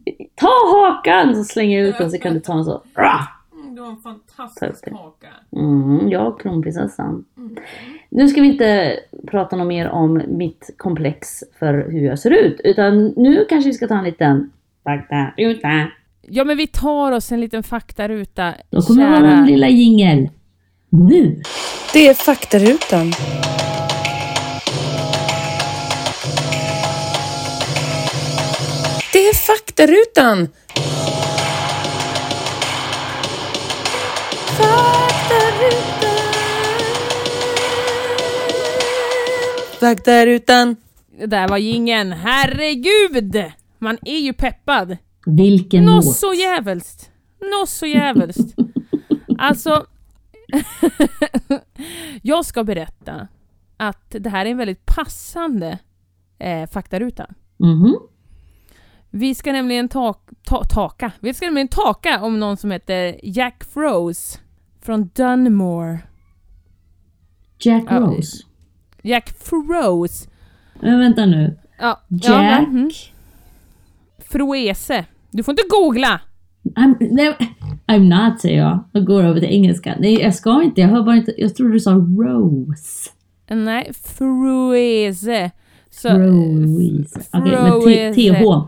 <laughs> Ta hakan! Så slänger jag ut den så kan du ta en så. Mm, du har en Ta fantastisk haka. Mm, ja, kronprinsessan. Mm. Nu ska vi inte prata något mer om mitt komplex för hur jag ser ut. Utan nu kanske vi ska ta en liten faktaruta. Ja, men vi tar oss en liten faktaruta, Då kommer vår lilla jingel. Nu! Det är faktarutan. Det är faktarutan! Faktarutan. Faktarutan. Det där var ingen. Herregud! Man är ju peppad. Vilken Nå låt! så jävelskt. Nå så jävelskt. <laughs> Alltså... <laughs> jag ska berätta att det här är en väldigt passande eh, faktaruta. Mhm. Vi ska nämligen ta, ta, taka. Vi ska nämligen taka om någon som heter Jack Froze från Dunmore. Jack Ja, Rose. Jack Froze. Men vänta nu. Ja, Jack? Ja, mhm. Froese. Du får inte googla! I'm, nej, I'm not säger jag och går över till engelska. Nej jag ska inte, jag hör bara inte. Jag trodde du sa Rose. Nej, Froese. Så, Rose. Okej, men Froese. T- TH.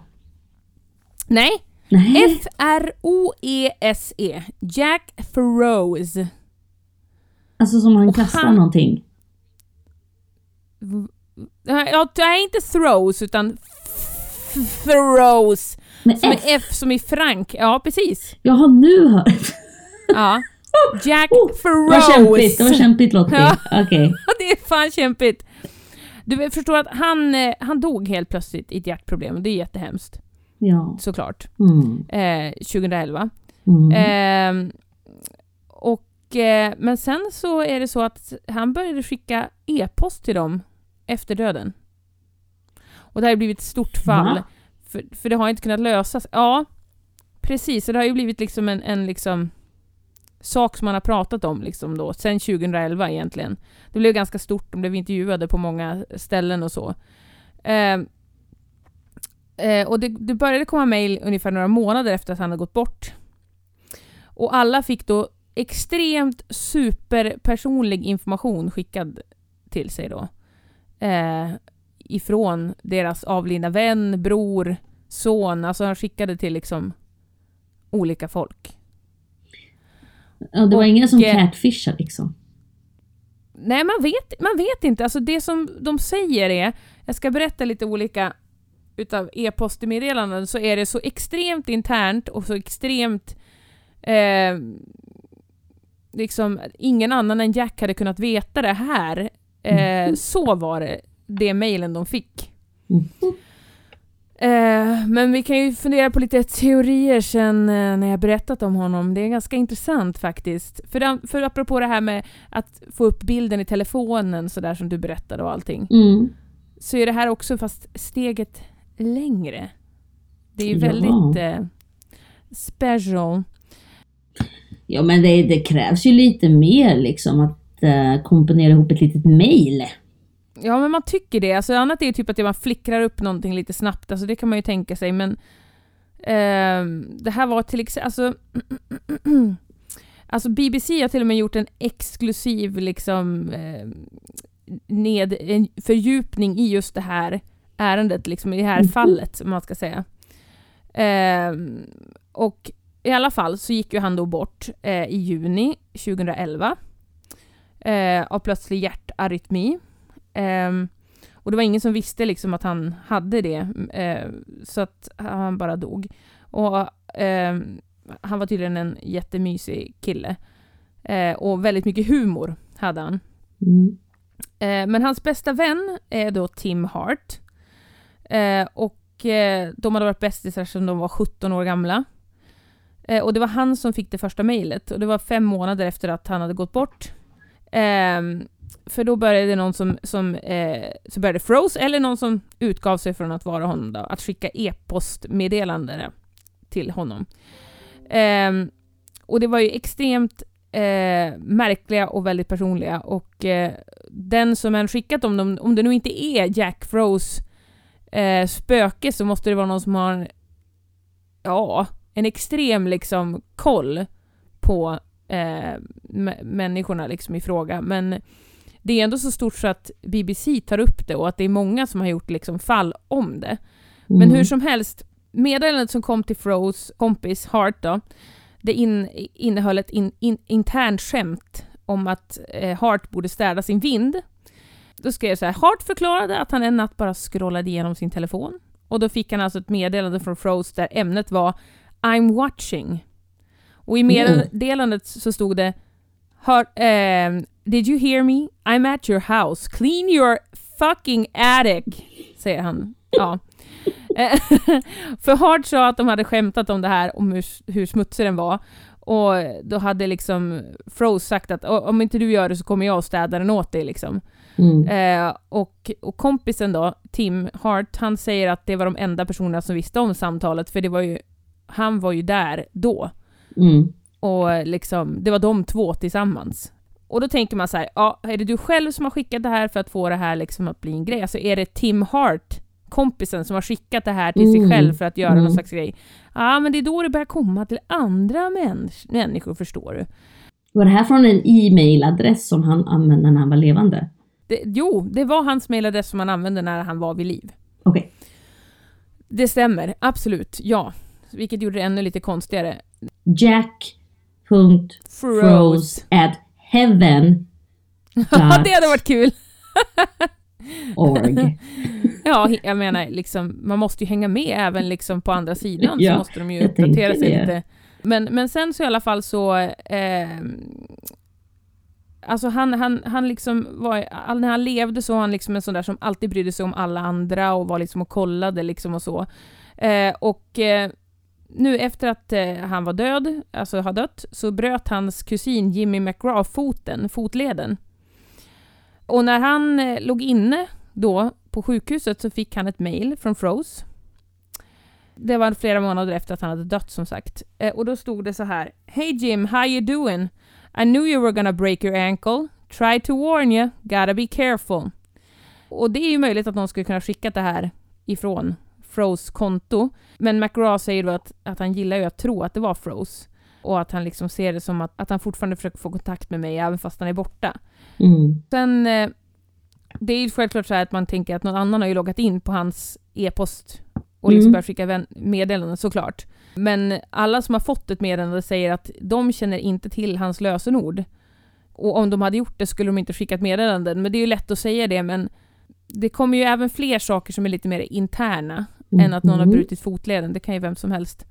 Nej, Nej. F-R-O-E-S-E. Jack Froze. Alltså som han Och kastar han- någonting. Ja, det är inte throws utan throws. Med Som F. F som i Frank. Ja, precis. Jag har nu hört. Ja. Jack Oh, det var Froze. kämpigt, det var kämpigt Lottie. Ja. Okej. <laughs> det är fan kämpigt. Du förstår att han, eh, han dog helt plötsligt i ett hjärtproblem. Det är jättehemskt. Ja. Såklart. Mm. Eh, 2011. Mm. Ehm, och, eh, men sen så är det så att han började skicka e-post till dem efter döden. Och det har blivit ett stort fall. Va? För, för det har inte kunnat lösas. Ja, precis. Så det har ju blivit liksom en, en liksom sak som man har pratat om liksom då, sen 2011 egentligen. Det blev ganska stort, de blev intervjuade på många ställen och så. Eh, eh, och det, det började komma mejl ungefär några månader efter att han hade gått bort. Och alla fick då extremt superpersonlig information skickad till sig då. Eh, ifrån deras avlidna vän, bror, son. Alltså han skickade till liksom olika folk. Ja, det var och, ingen som eh, catfishade liksom. Nej, man vet, man vet inte. Alltså det som de säger är, jag ska berätta lite olika utav e-postmeddelanden, så är det så extremt internt och så extremt eh, liksom ingen annan än Jack hade kunnat veta det här. Eh, så var det, det mejlen de fick. Mm. Eh, men vi kan ju fundera på lite teorier sen eh, när jag berättat om honom. Det är ganska intressant faktiskt. För, för apropå det här med att få upp bilden i telefonen så där som du berättade och allting. Mm. Så är det här också fast steget längre. Det är ju Ja. väldigt eh, special. Ja men det, det krävs ju lite mer liksom att eh, komponera ihop ett litet mail. Ja, men man tycker det. Alltså, annat är ju typ att man flickrar upp någonting lite snabbt. Alltså, det kan man ju tänka sig, men ehm, det här var till exempel... Alltså, <clears throat> alltså, BBC har till och med gjort en exklusiv liksom, eh, ned, en fördjupning i just det här ärendet, liksom, i det här Mhm. fallet, om man ska säga. Ehm, och i alla fall så gick ju han då bort eh, i juni 2011 eh, av plötslig hjärtarytmi. Ehm, och det var ingen som visste liksom att han hade det, eh, så att han bara dog. Och ehm, han var tydligen en jättemysig kille. Eh, och väldigt mycket humor hade han. Mm. Eh, men hans bästa vän är då Tim Hart. Och de hade varit bästisar sedan de var 17 år gamla. Och det var han som fick det första mejlet. Och det var fem månader efter att han hade gått bort. Ehm, för då började någon som, som eh, så började Froze, eller någon som utgav sig från att vara honom då, att skicka e-postmeddelanden till honom. Eh, och det var ju extremt eh, märkliga och väldigt personliga och eh, den som än skickat dem, om, om det nu inte är Jack Froze eh, spöke så måste det vara någon som har ja, en extrem liksom koll på eh, människorna liksom i fråga. Men det är ändå så stort så att BBC tar upp det och att det är många som har gjort liksom fall om det. Men Mm. hur som helst, meddelandet som kom till Froze kompis Hart då, det in, innehöll ett in, in, internt skämt om att eh, Hart borde städa sin vind. Då skrev jag så här, Hart förklarade att han en natt bara scrollade igenom sin telefon. Och då fick han alltså ett meddelande från Froze där ämnet var I'm watching. Och i meddelandet så stod det Hart, ehm, Did you hear me? I'm at your house. Clean your fucking attic, säger han. Ja. <laughs> Eh, <laughs> För Hart sa att de hade skämtat om det här, om hur, hur smutsig den var. Och då hade liksom Froze sagt att "O- om inte du gör det så kommer jag och städa den åt dig liksom. Mm. Eh, och, och kompisen då, Tim Hart, han säger att det var de enda personerna som visste om samtalet, för det var ju, han var ju där då. Mm. Och liksom, det var de två tillsammans. Och då tänker man så här, ja, är det du själv som har skickat det här för att få det här liksom att bli en grej? Alltså är det Tim Hart, kompisen, som har skickat det här till sig Mm. själv för att göra Mm. någon slags grej? Ja, men det är då det börjar komma till andra mäns- människor, förstår du. Var det här från en e-mailadress som han använde när han var levande? Det, jo, det var hans mailadress som han använde när han var vid liv. Okej. Det stämmer, absolut, ja. Vilket gjorde det ännu lite konstigare. Jack.froze at heaven <laughs> det hade varit kul! org. <laughs> Ja, jag menar, liksom, man måste ju hänga med även liksom på andra sidan, Ja, så måste de ju uppdatera sig det. lite. Men, men sen så i alla fall så... Eh, alltså han, han, han liksom var, när han levde så var han liksom en sån där som alltid brydde sig om alla andra och var liksom och kollade liksom och så. Eh, och eh, nu efter att eh, han var död, alltså har dött, så bröt hans kusin Jimmy McGraw foten, fotleden. Och när han eh, låg inne då på sjukhuset så fick han ett mail från Froze. Det var flera månader efter att han hade dött som sagt. Eh, och då stod det så här. Hey Jim, how you doing? I knew you were gonna break your ankle. Try to warn you. Gotta be careful. Och det är ju möjligt att någon skulle kunna skicka det här ifrån Froze konto. Men McGraw säger då att, att han gillar ju att tro att det var Froze. Och att han liksom ser det som att, att han fortfarande försöker få kontakt med mig även fast han är borta. Mm. Sen, eh, det är ju självklart så här att man tänker att någon annan har ju loggat in på hans e-post och liksom Mm. börjat skicka meddelanden såklart. Men alla som har fått ett meddelande säger att de känner inte till hans lösenord. Och om de hade gjort det skulle de inte skickat meddelanden. Men det är ju lätt att säga det, men det kommer ju även fler saker som är lite mer interna än att någon har Mhm. brutit fotleden. Det kan ju vem som helst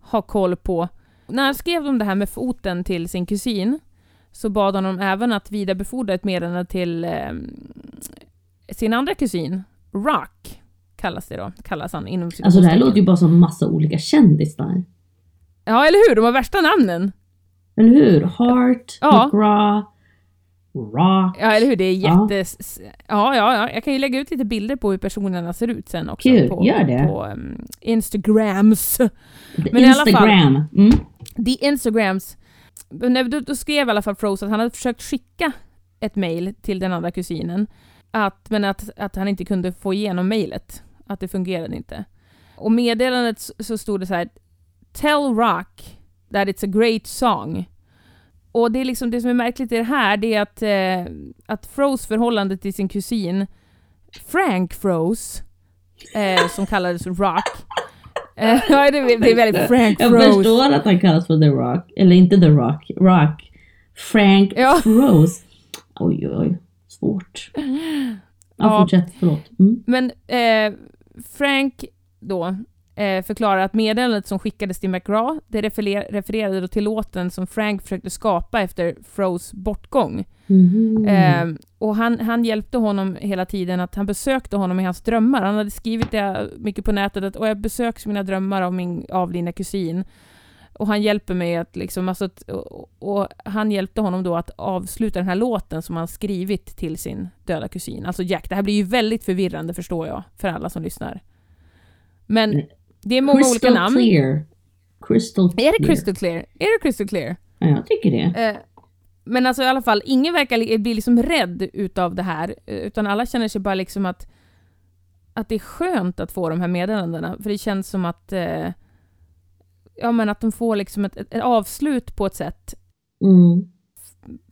ha koll på. När han skrev om det här med foten till sin kusin så bad han honom även att vidarebefordra ett meddelande till eh, sin andra kusin, Rock, kallas det då. Kallas han inom Alltså det här låter ju bara som massa olika kändisar. Ja, eller hur? De har värsta namnen. Eller hur? Hart, Ja. McGraw, Rock. Ja, eller hur? Det är jätte... Ja, ja, ja. Jag kan ju lägga ut lite bilder på hur personerna ser ut sen också. Kul, på, gör det. På um, Instagrams. The Men i alla fall- Instagram. Mm. The Instagrams. Då, då skrev i alla fall Froze att han hade försökt skicka ett mail till den andra kusinen. Att, men att, att han inte kunde få igenom mejlet. Att det fungerade inte. Och meddelandet så stod det så här. Tell Rock that it's a great song. Och det är liksom det som är märkligt i det här, det är att, eh, att Froze förhållande till sin kusin Frank Froze, eh, som kallades Rock, Eh, <laughs> ja, det, det är väldigt Frank Jag Rose. förstår att han kallas för The Rock. Eller inte The Rock. Rock. Frank Ja. Rose. Oj, oj, oj. Svårt. Ja, Ja. fortsätt. Förlåt. Mm. Men eh, Frank då eh, förklarar att meddelandet som skickades till McGraw, det referer- refererade till låten som Frank försökte skapa efter Froes bortgång. Mhm. Eh, och han, han hjälpte honom hela tiden, att han besökte honom i hans drömmar. Han hade skrivit det mycket på nätet, att och jag besöks mina drömmar av min avlidna kusin. Och han hjälper mig att liksom, alltså, att- och, och han hjälpte honom då att avsluta den här låten som han skrivit till sin döda kusin. Alltså Jack, det här blir ju väldigt förvirrande förstår jag, för alla som lyssnar. Men Mm. Det är många Crystal olika namn. clear. Crystal Är det clear. crystal clear? Är det crystal clear? Ja, jag tycker det. Eh, men alltså i alla fall, ingen verkar li- bli liksom rädd utav det här, eh, utan alla känner sig bara liksom att, att det är skönt att få de här meddelandena, för det känns som att eh, ja men att de får liksom ett, ett, ett avslut på ett sätt Mm.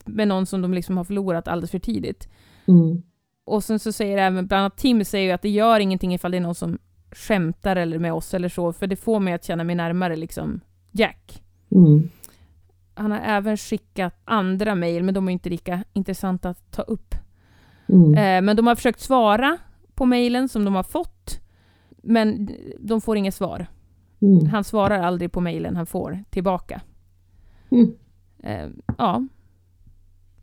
med någon som de liksom har förlorat alldeles för tidigt. Mm. Och sen så säger även, bland annat Tim säger ju att det gör ingenting ifall det är någon som skämtar eller med oss eller så, för det får mig att känna mig närmare liksom Jack. Mm. Han har även skickat andra mejl, men de är inte lika intressanta att ta upp. Mm. Eh, men de har försökt svara på mejlen som de har fått, men de får inget svar. Mm. Han svarar aldrig på mejlen han får tillbaka. Mm. Eh, ja.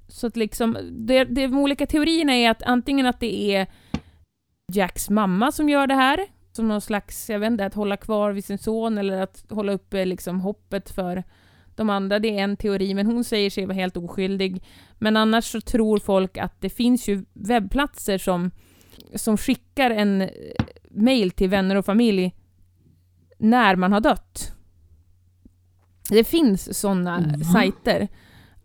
Så att liksom, det, det, de olika teorierna är att antingen att det är Jacks mamma som gör det här, som någon slags, jag vet inte, att hålla kvar vid sin son eller att hålla uppe liksom hoppet för de andra. Det är en teori, men hon säger sig vara helt oskyldig. Men annars så tror folk att det finns ju webbplatser som, som skickar en eh, mail till vänner och familj när man har dött. Det finns sådana Va? sajter.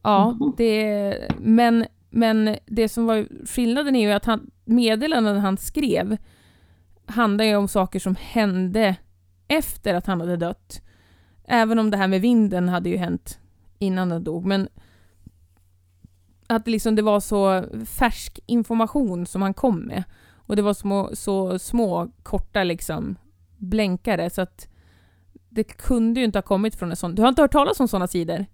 Ja, Jaha. det, men, men det som var skillnaden är ju att han, meddelanden han skrev handlar ju om saker som hände efter att han hade dött. Även om det här med vinden hade ju hänt innan han dog, men att det liksom det var så färsk information som han kom med. Och det var små, så små, korta liksom blänkare, så att det kunde ju inte ha kommit från en sån. Du har inte hört talas om sådana sidor?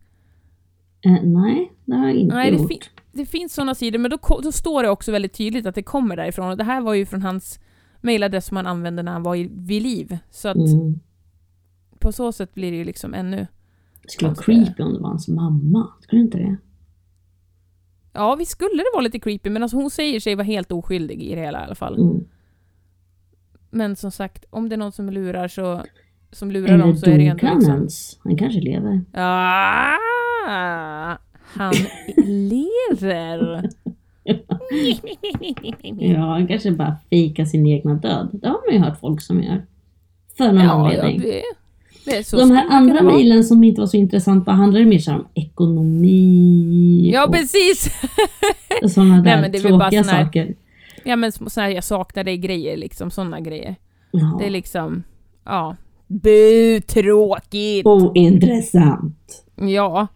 Eh, nej, det har jag inte Nej, det gjort. fin- Det finns sådana sidor, men då, då står det också väldigt tydligt att det kommer därifrån. Och det här var ju från hans mailadress som han använde när han var i, vid liv. Så att Mm. på så sätt blir det ju liksom ännu... Det skulle vara creepy om det var hans mamma. Skulle det inte det? Ja, vi skulle det vara lite creepy, men alltså hon säger sig vara helt oskyldig i det hela i alla fall. Mm. Men som sagt, om det är någon som lurar så... Som lurar Eller dem så är det ändå liksom... ens? Han kanske lever. Ah, han <laughs> lever! <laughs> Ja, han kanske bara fikar sin egna död. Det har man ju hört folk som gör. För någon Ja, ja, anledning. det, det är så De här det andra mejlen som inte var så intressanta handlade mer så här om ekonomi Ja, och precis! <laughs> sådana där Nej, det tråkiga sån här- saker. Ja men så här, jag saknar dig grejer liksom, sådana grejer. Ja. Det är liksom, ja. Bu, tråkigt! Ointressant. Ja.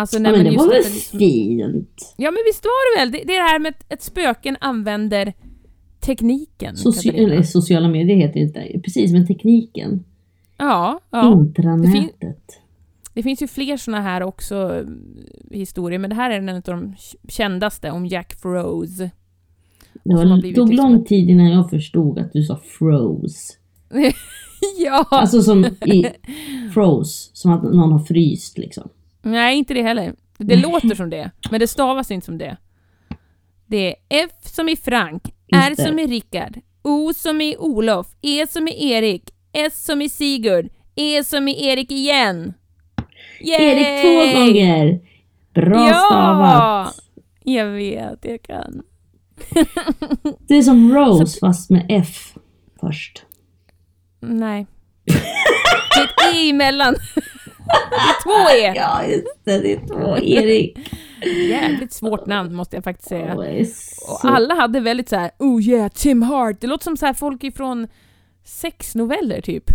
Alltså, nej, Ja, men det var väl att det liksom- fint? Ja men visst var det väl? Det, det är det här med att ett spöken använder tekniken. Soci- eller sociala medier heter det inte. Precis, men tekniken. Ja, ja. Intranätet. Det finns ju fler såna här också mm, historier, men det här är en av de kändaste om Jack Froze. Det tog liksom lång tid innan jag förstod att du sa froze. <laughs> ja! Alltså som i <laughs> froze, som att någon har fryst liksom. Nej, inte det heller. Det låter som det, men det stavas inte som det. Det är F som i Frank, R Just det. som i Rickard, O som i Olof, E som i Erik, S som i Sigurd, E som i Erik igen. Yay! Erik två gånger! Bra Ja! stavat! Jag vet, jag kan. <laughs> Det är som Rose fast med F först. Nej. Det är ett E emellan. <laughs> Det är två E. <laughs> Ja, just det. Det är två Erik. Jävligt svårt namn måste jag faktiskt säga. Och alla hade väldigt så här, oh yeah, Tim Hart. Det låter som så här folk ifrån sexnoveller typ.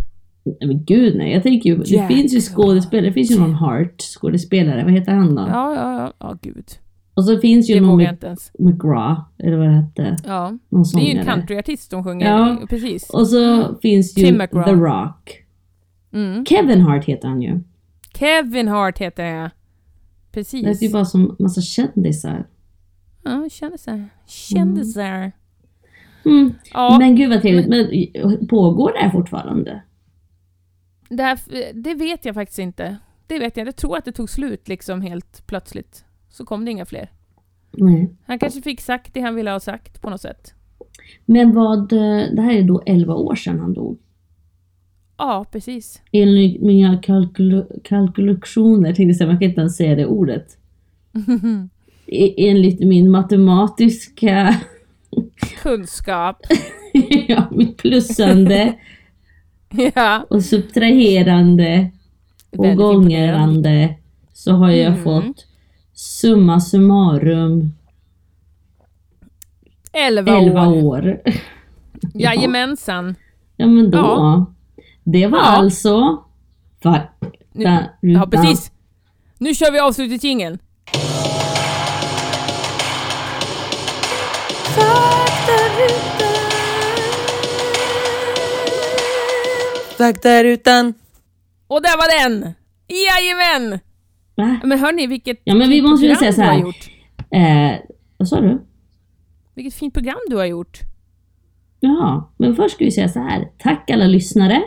Nej, men gud nej. Jag tänker ju, det Jack finns ju skådespelare. Det finns ju någon Hart skådespelare. Vad heter han då? Ja, ja, ja, ja gud. Och så finns ju Det någon. McGraw, eller vad det hette. Ja. Någon Det är ju en countryartist som sjunger. Ja. Precis. Och så finns ju. The Rock. Mm. Kevin Hart heter han ju. Kevin Hart heter jag. Det är Precis. ju bara som massa kändisar. Ja, kändisar. Kändisar. Mm. Ja, Men gud vad trevligt. Men pågår det här fortfarande? det, här, det vet jag faktiskt inte. Det vet jag Jag tror att det tog slut liksom helt plötsligt. Så kom det inga fler. Nej. Han kanske fick sagt det han ville ha sagt på något sätt. Men vad, eh, det här är då 11 år sedan han dog. Ja, precis. Enligt mina kalkyl kalkylationer, tänkte jag säga, man kan inte ens säga det ordet. <laughs> E- enligt min matematiska, <laughs> Kunskap. <laughs> ja, mitt plussande ja. och subtraherande och Väldigt gångerande så har jag Mm. fått summa summarum 11 11 år. år. Jajamensan. Ja men då. Ja. Det var Ja. alltså fakta Ja, rutan. precis. Nu kör vi avslutningsjingeln. Faktarutan. Och där var den! Jajamän! Va? Men hörni, vilket Ja, men vi måste ju säga så här. Eh, vad sa du? Vilket fint program du har gjort. Jaha, men först ska vi säga så här. Tack alla lyssnare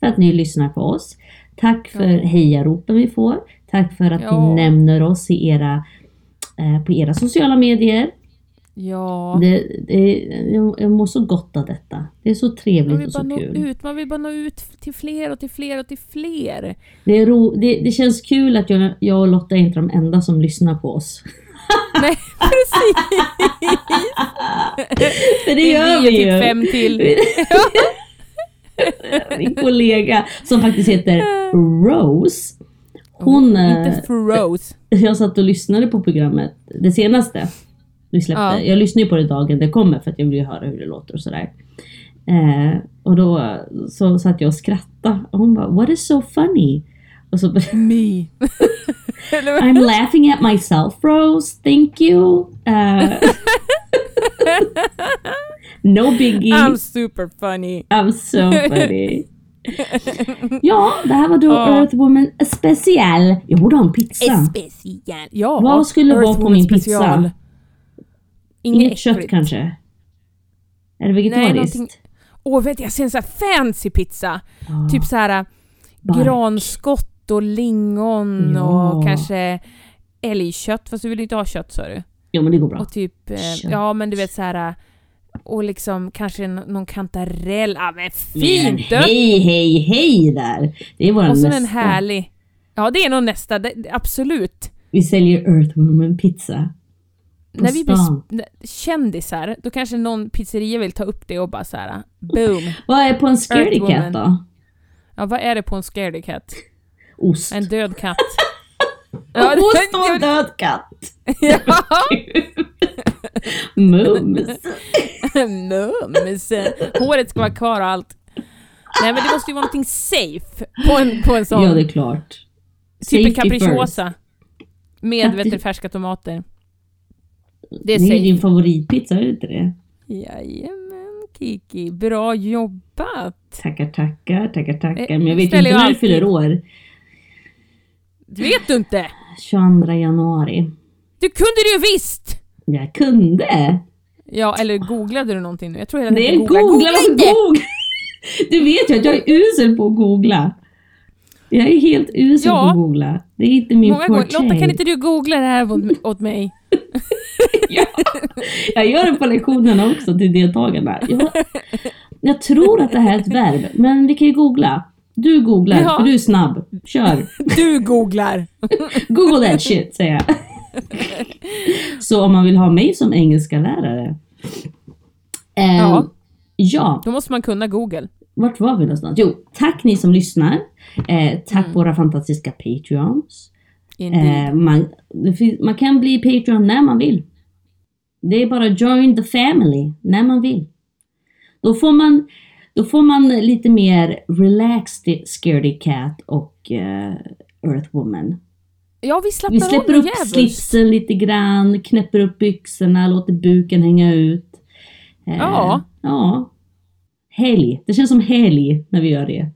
för att ni lyssnar på oss. Tack för Ja. hejaropen vi får. Tack för att Ja. ni nämner oss i era, eh, på era sociala medier. Ja. Det, det, jag, mår så gott av detta. Det är så trevligt och bara så kul. ut, man vill bara nå ut till fler och till fler och till fler. Det, är ro, det, det känns kul att jag, jag och Lotta är inte de enda som lyssnar på oss. <laughs> Nej, precis! <laughs> För det gör vi typ ju. fem till. <laughs> <laughs> Min kollega som faktiskt heter Rose. Hon, eh, Inte Froze. <laughs> jag satt och lyssnade på programmet, det senaste. Vi släppte. Ja. Jag lyssnar ju på det dagen det kommer för att jag vill ju höra hur det låter och sådär. Eh, och då eh, så satt jag och skrattade och hon bara What is so funny? Och så Me. <laughs> I'm laughing at myself Rose, thank you. Eh, no biggie. I'm super funny. I'm so funny. <laughs> ja, det här var då Ja. Earth Woman special. Jag borde ha en pizza. Special. Ja. Vad skulle vara Earth på Woman min pizza? special. Inget kött kanske? Är det Nej, vegetariskt? någonting... Åh, du, jag ser en sån här fancy pizza. Ja. Typ så här Bark. granskott och lingon Ja. och kanske älgkött. Fast du vill inte ha kött sa du. Jo men det går bra. Och typ, eh, ja men du vet så här och liksom kanske någon kantarell. Ja men Men fint! du! hej, hej, hej där! Det är våran Och så nästa. en härlig... Ja det är nog nästa, det, absolut. Vi säljer Earth Woman pizza. På När vi blir stan. kändisar, då kanske någon pizzeria vill ta upp det och bara så här, boom. Vad är på en scaredy cat då? Ja vad är det på en scaredy cat? Ost. En död katt. <laughs> Ost och död katt! <laughs> ja. <laughs> Mums! Mums. Håret ska vara kvar och allt. Nej men det måste ju vara någonting safe på en, på en sån. Ja det är klart. typ en capricciosa. Med vet färska tomater. Det är Det är ju din safe. favoritpizza, är det inte det? Jajamän Kiki, bra jobbat! Tackar, tackar, tackar, tackar. Men jag vet inte när du fyller år. Det vet du inte! 22 januari. Du kunde det ju visst! Jag kunde! Ja, eller googlade du någonting nu? Jag tror hela tiden googla, googla. googla! <laughs> Du vet ju att jag är usel på att googla. Jag är helt usel Ja. på att googla. Det är inte min forte. Lotta, kan inte du googla det här åt, åt mig? <laughs> ja. Jag gör det på lektionerna också till deltagarna. Jag, jag tror att det här är ett verb, men vi kan ju googla. Du googlar, Ja. för du är snabb. Kör! <laughs> Du googlar! Google that shit, säger jag. <laughs> Så om man vill ha mig som engelska lärare. Eh, Ja. ja, Då måste man kunna google. vart var vi någonstans? Jo, tack ni som lyssnar. Eh, tack Mm. våra fantastiska Patreons. Eh, man, man kan bli Patreon när man vill. Det är bara join the family när man vill. Då får man, då får man lite mer relaxed scaredy cat och eh, Earth Woman. Ja, vi slappnar Vi släpper upp djävulskt. slipsen lite grann, knäpper upp byxorna, låter buken hänga ut. Eh, Ja. Ja. Helg. Det känns som helg när vi gör det.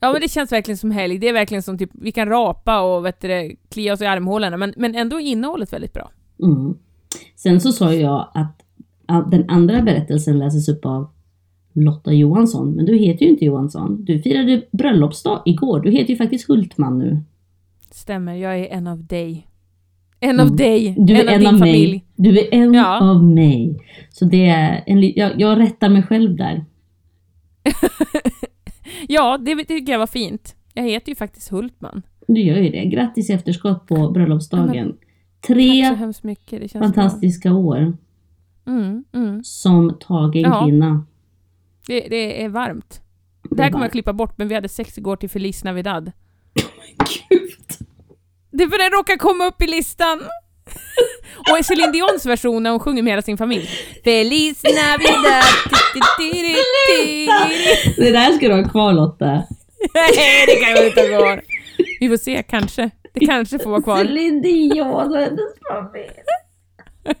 Ja men det känns verkligen som helg. Det är verkligen som typ, vi kan rapa och vet du, klia oss i armhålorna men, men ändå är innehållet väldigt bra. Mm. Sen så sa jag att, att den andra berättelsen läses upp av Lotta Johansson, men du heter ju inte Johansson. Du firade bröllopsdag igår. Du heter ju faktiskt Hultman nu. Stämmer, jag är en av dig. En Mm. av dig, Du är en av en din av familj. mig. Du är en Ja. av mig. Så det är en, jag, jag rättar mig själv där. <laughs> Ja, det tycker jag var fint. Jag heter ju faktiskt Hultman. Du gör ju det. Grattis i efterskott på bröllopsdagen. Så Tre fantastiska år bra. Mm, mm. som tagen Ja. kvinna. Det, det är varmt. Det Det här är kommer jag klippa bort, men vi hade sex igår till Feliz Navidad. <laughs> Gud. Det är för den råkar komma upp i listan! <laughs> Och Céline Dions version när hon sjunger med hela sin familj. Feliz Navidad! <laughs> Det där ska du ha kvar Lotta. Nej, det kan jag inte ha kvar. Vi får se, kanske. Det kanske får vara kvar. Celine Dion och hennes familj.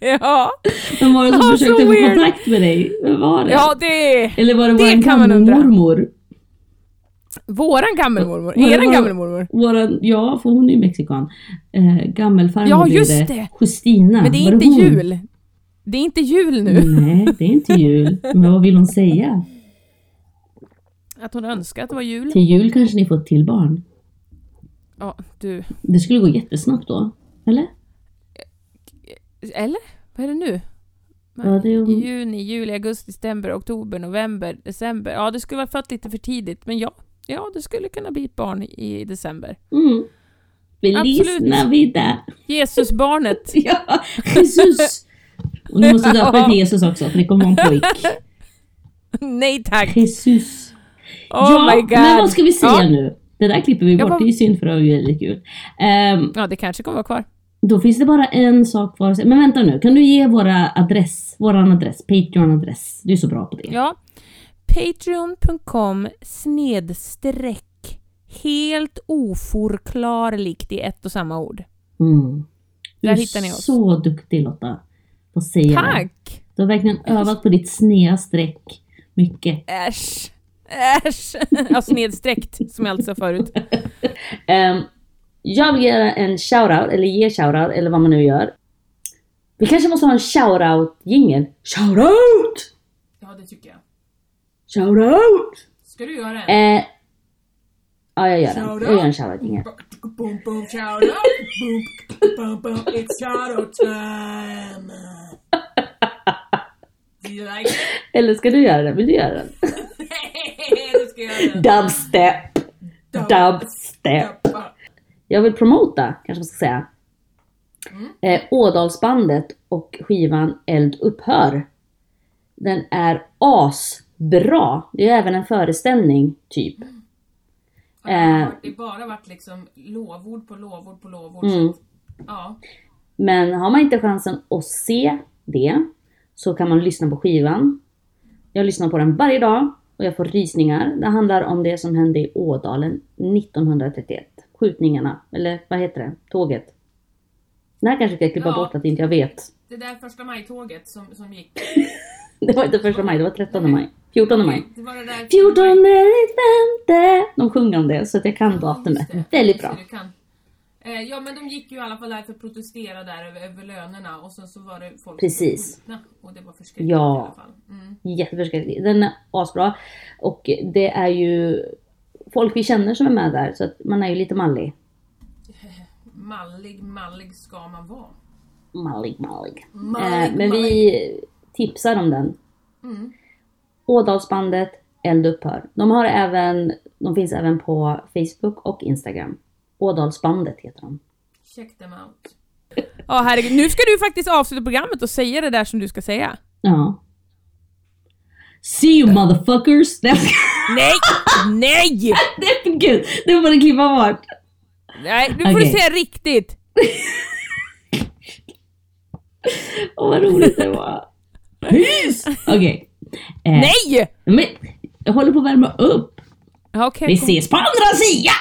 <laughs> Ja, Vem var det som Ja, försökte få kontakt med dig? Vem var det? ja det är Eller var det, det våran kan man undra. Våran gammelmormor. Det Eran vår- gammelmormor. Våran, ja, för hon är ju mexikan. Eh, gammelfarmor Ja, just det. Justina. Men det är inte hon? jul. Det är inte jul nu. Nej, det är inte jul. Men vad vill hon säga? Att hon önskar att det var jul. Till jul kanske ni får ett till barn. Ja, du. Det skulle gå jättesnabbt då. Eller? Eller? Vad är det nu? Ja, det är juni, juli, augusti, september, oktober, november, december. Ja, det skulle vara fött lite för tidigt, men ja. Ja, det skulle kunna bli ett barn i december. Mm. Feliz Absolut. Navidad. Jesusbarnet. <laughs> Ja, Jesus. Och ni måste döpa er till Jesus också, för det kommer vara en pojk. <laughs> Nej tack! Jesus. Oh ja, my god! men vad ska vi säga Ja. nu? Det där klipper vi Ja, bort, det är ju synd för det var ju kul. Ehm, Ja, det kanske kommer vara kvar. då finns det bara en sak kvar att säga. Men vänta nu, kan du ge våra adress, våran adress, Patreon-adress? Du är så bra på det. Ja. Patreon.com snedstreck helt oförklarligt i ett och samma ord. Mm. Du Där är hittar ni oss. så duktig Lotta. På att säga det. Tack! Du har verkligen övat på ditt sneda streck. Mycket. Äsch! Äsch! <laughs> Ja, snedstreckt, som jag alltså sa förut. <laughs> Ehm, jag vill göra en shoutout, eller ge shoutout, eller vad man nu gör. Vi kanske måste ha en shoutout jingel. Shoutout! Ja, det tycker jag. Shoutout! Ska du göra en? Eh, ja, jag gör den. Jag gör en shoutout jingel. Boom, boom, shout out. Boom, boom, boom, it's shout out time. Do you like it? Eller ska du göra den? Vill du göra den? <laughs> du ska göra den. Dubstep! Dubstep! Jag vill promota, kanske man ska säga. Eh, Ådalsbandet och skivan Eld upphör. Den är asbra. Det är även en föreställning, typ. Ja, det har Eh. varit- Det har bara varit liksom lovord på lovord på lovord. Mm. Ja. Men har man inte chansen att se det så kan man lyssna på skivan. Jag lyssnar på den varje dag och jag får rysningar. Det handlar om det som hände i Ådalen 1931. Skjutningarna, eller vad heter det? Tåget. Det här kanske ska jag klippa Ja. bort att inte jag vet. Det där första maj-tåget som, som gick. <laughs> <laughs> Det var inte första maj, det var 13 maj. 14 maj. Det var det där 14 är det femte. De sjunger om det så att jag kan datumet. Väldigt bra. Eh, ja men de gick ju i alla fall där för att protestera där över, över lönerna och sen så var det folk Precis. och det var förskräckligt Ja. i alla fall. Mm. Jätteförskräcklig. Den är asbra. Och det är ju folk vi känner som är med där så att man är ju lite mallig. <laughs> Mallig, mallig ska man vara. Mallig, mallig. Mallig, Eh, men vi tipsar om den. Mm. Ådalsbandet Eld upphör. De har även, de finns även på Facebook och Instagram. Ådalsbandet heter de. Check them out. Ja, herregud. Nu ska du faktiskt avsluta programmet och säga det där som du ska säga. Ja. See you motherfuckers! <laughs> Nej, Nej! Nej! gud! Det får du klippa bort. Nej, nu får Okej. du säga riktigt. <laughs> Åh vad roligt det var. Peace! Okej. Eh, Nej! Men jag håller på att värma upp. Okej, Vi ses på andra sidan!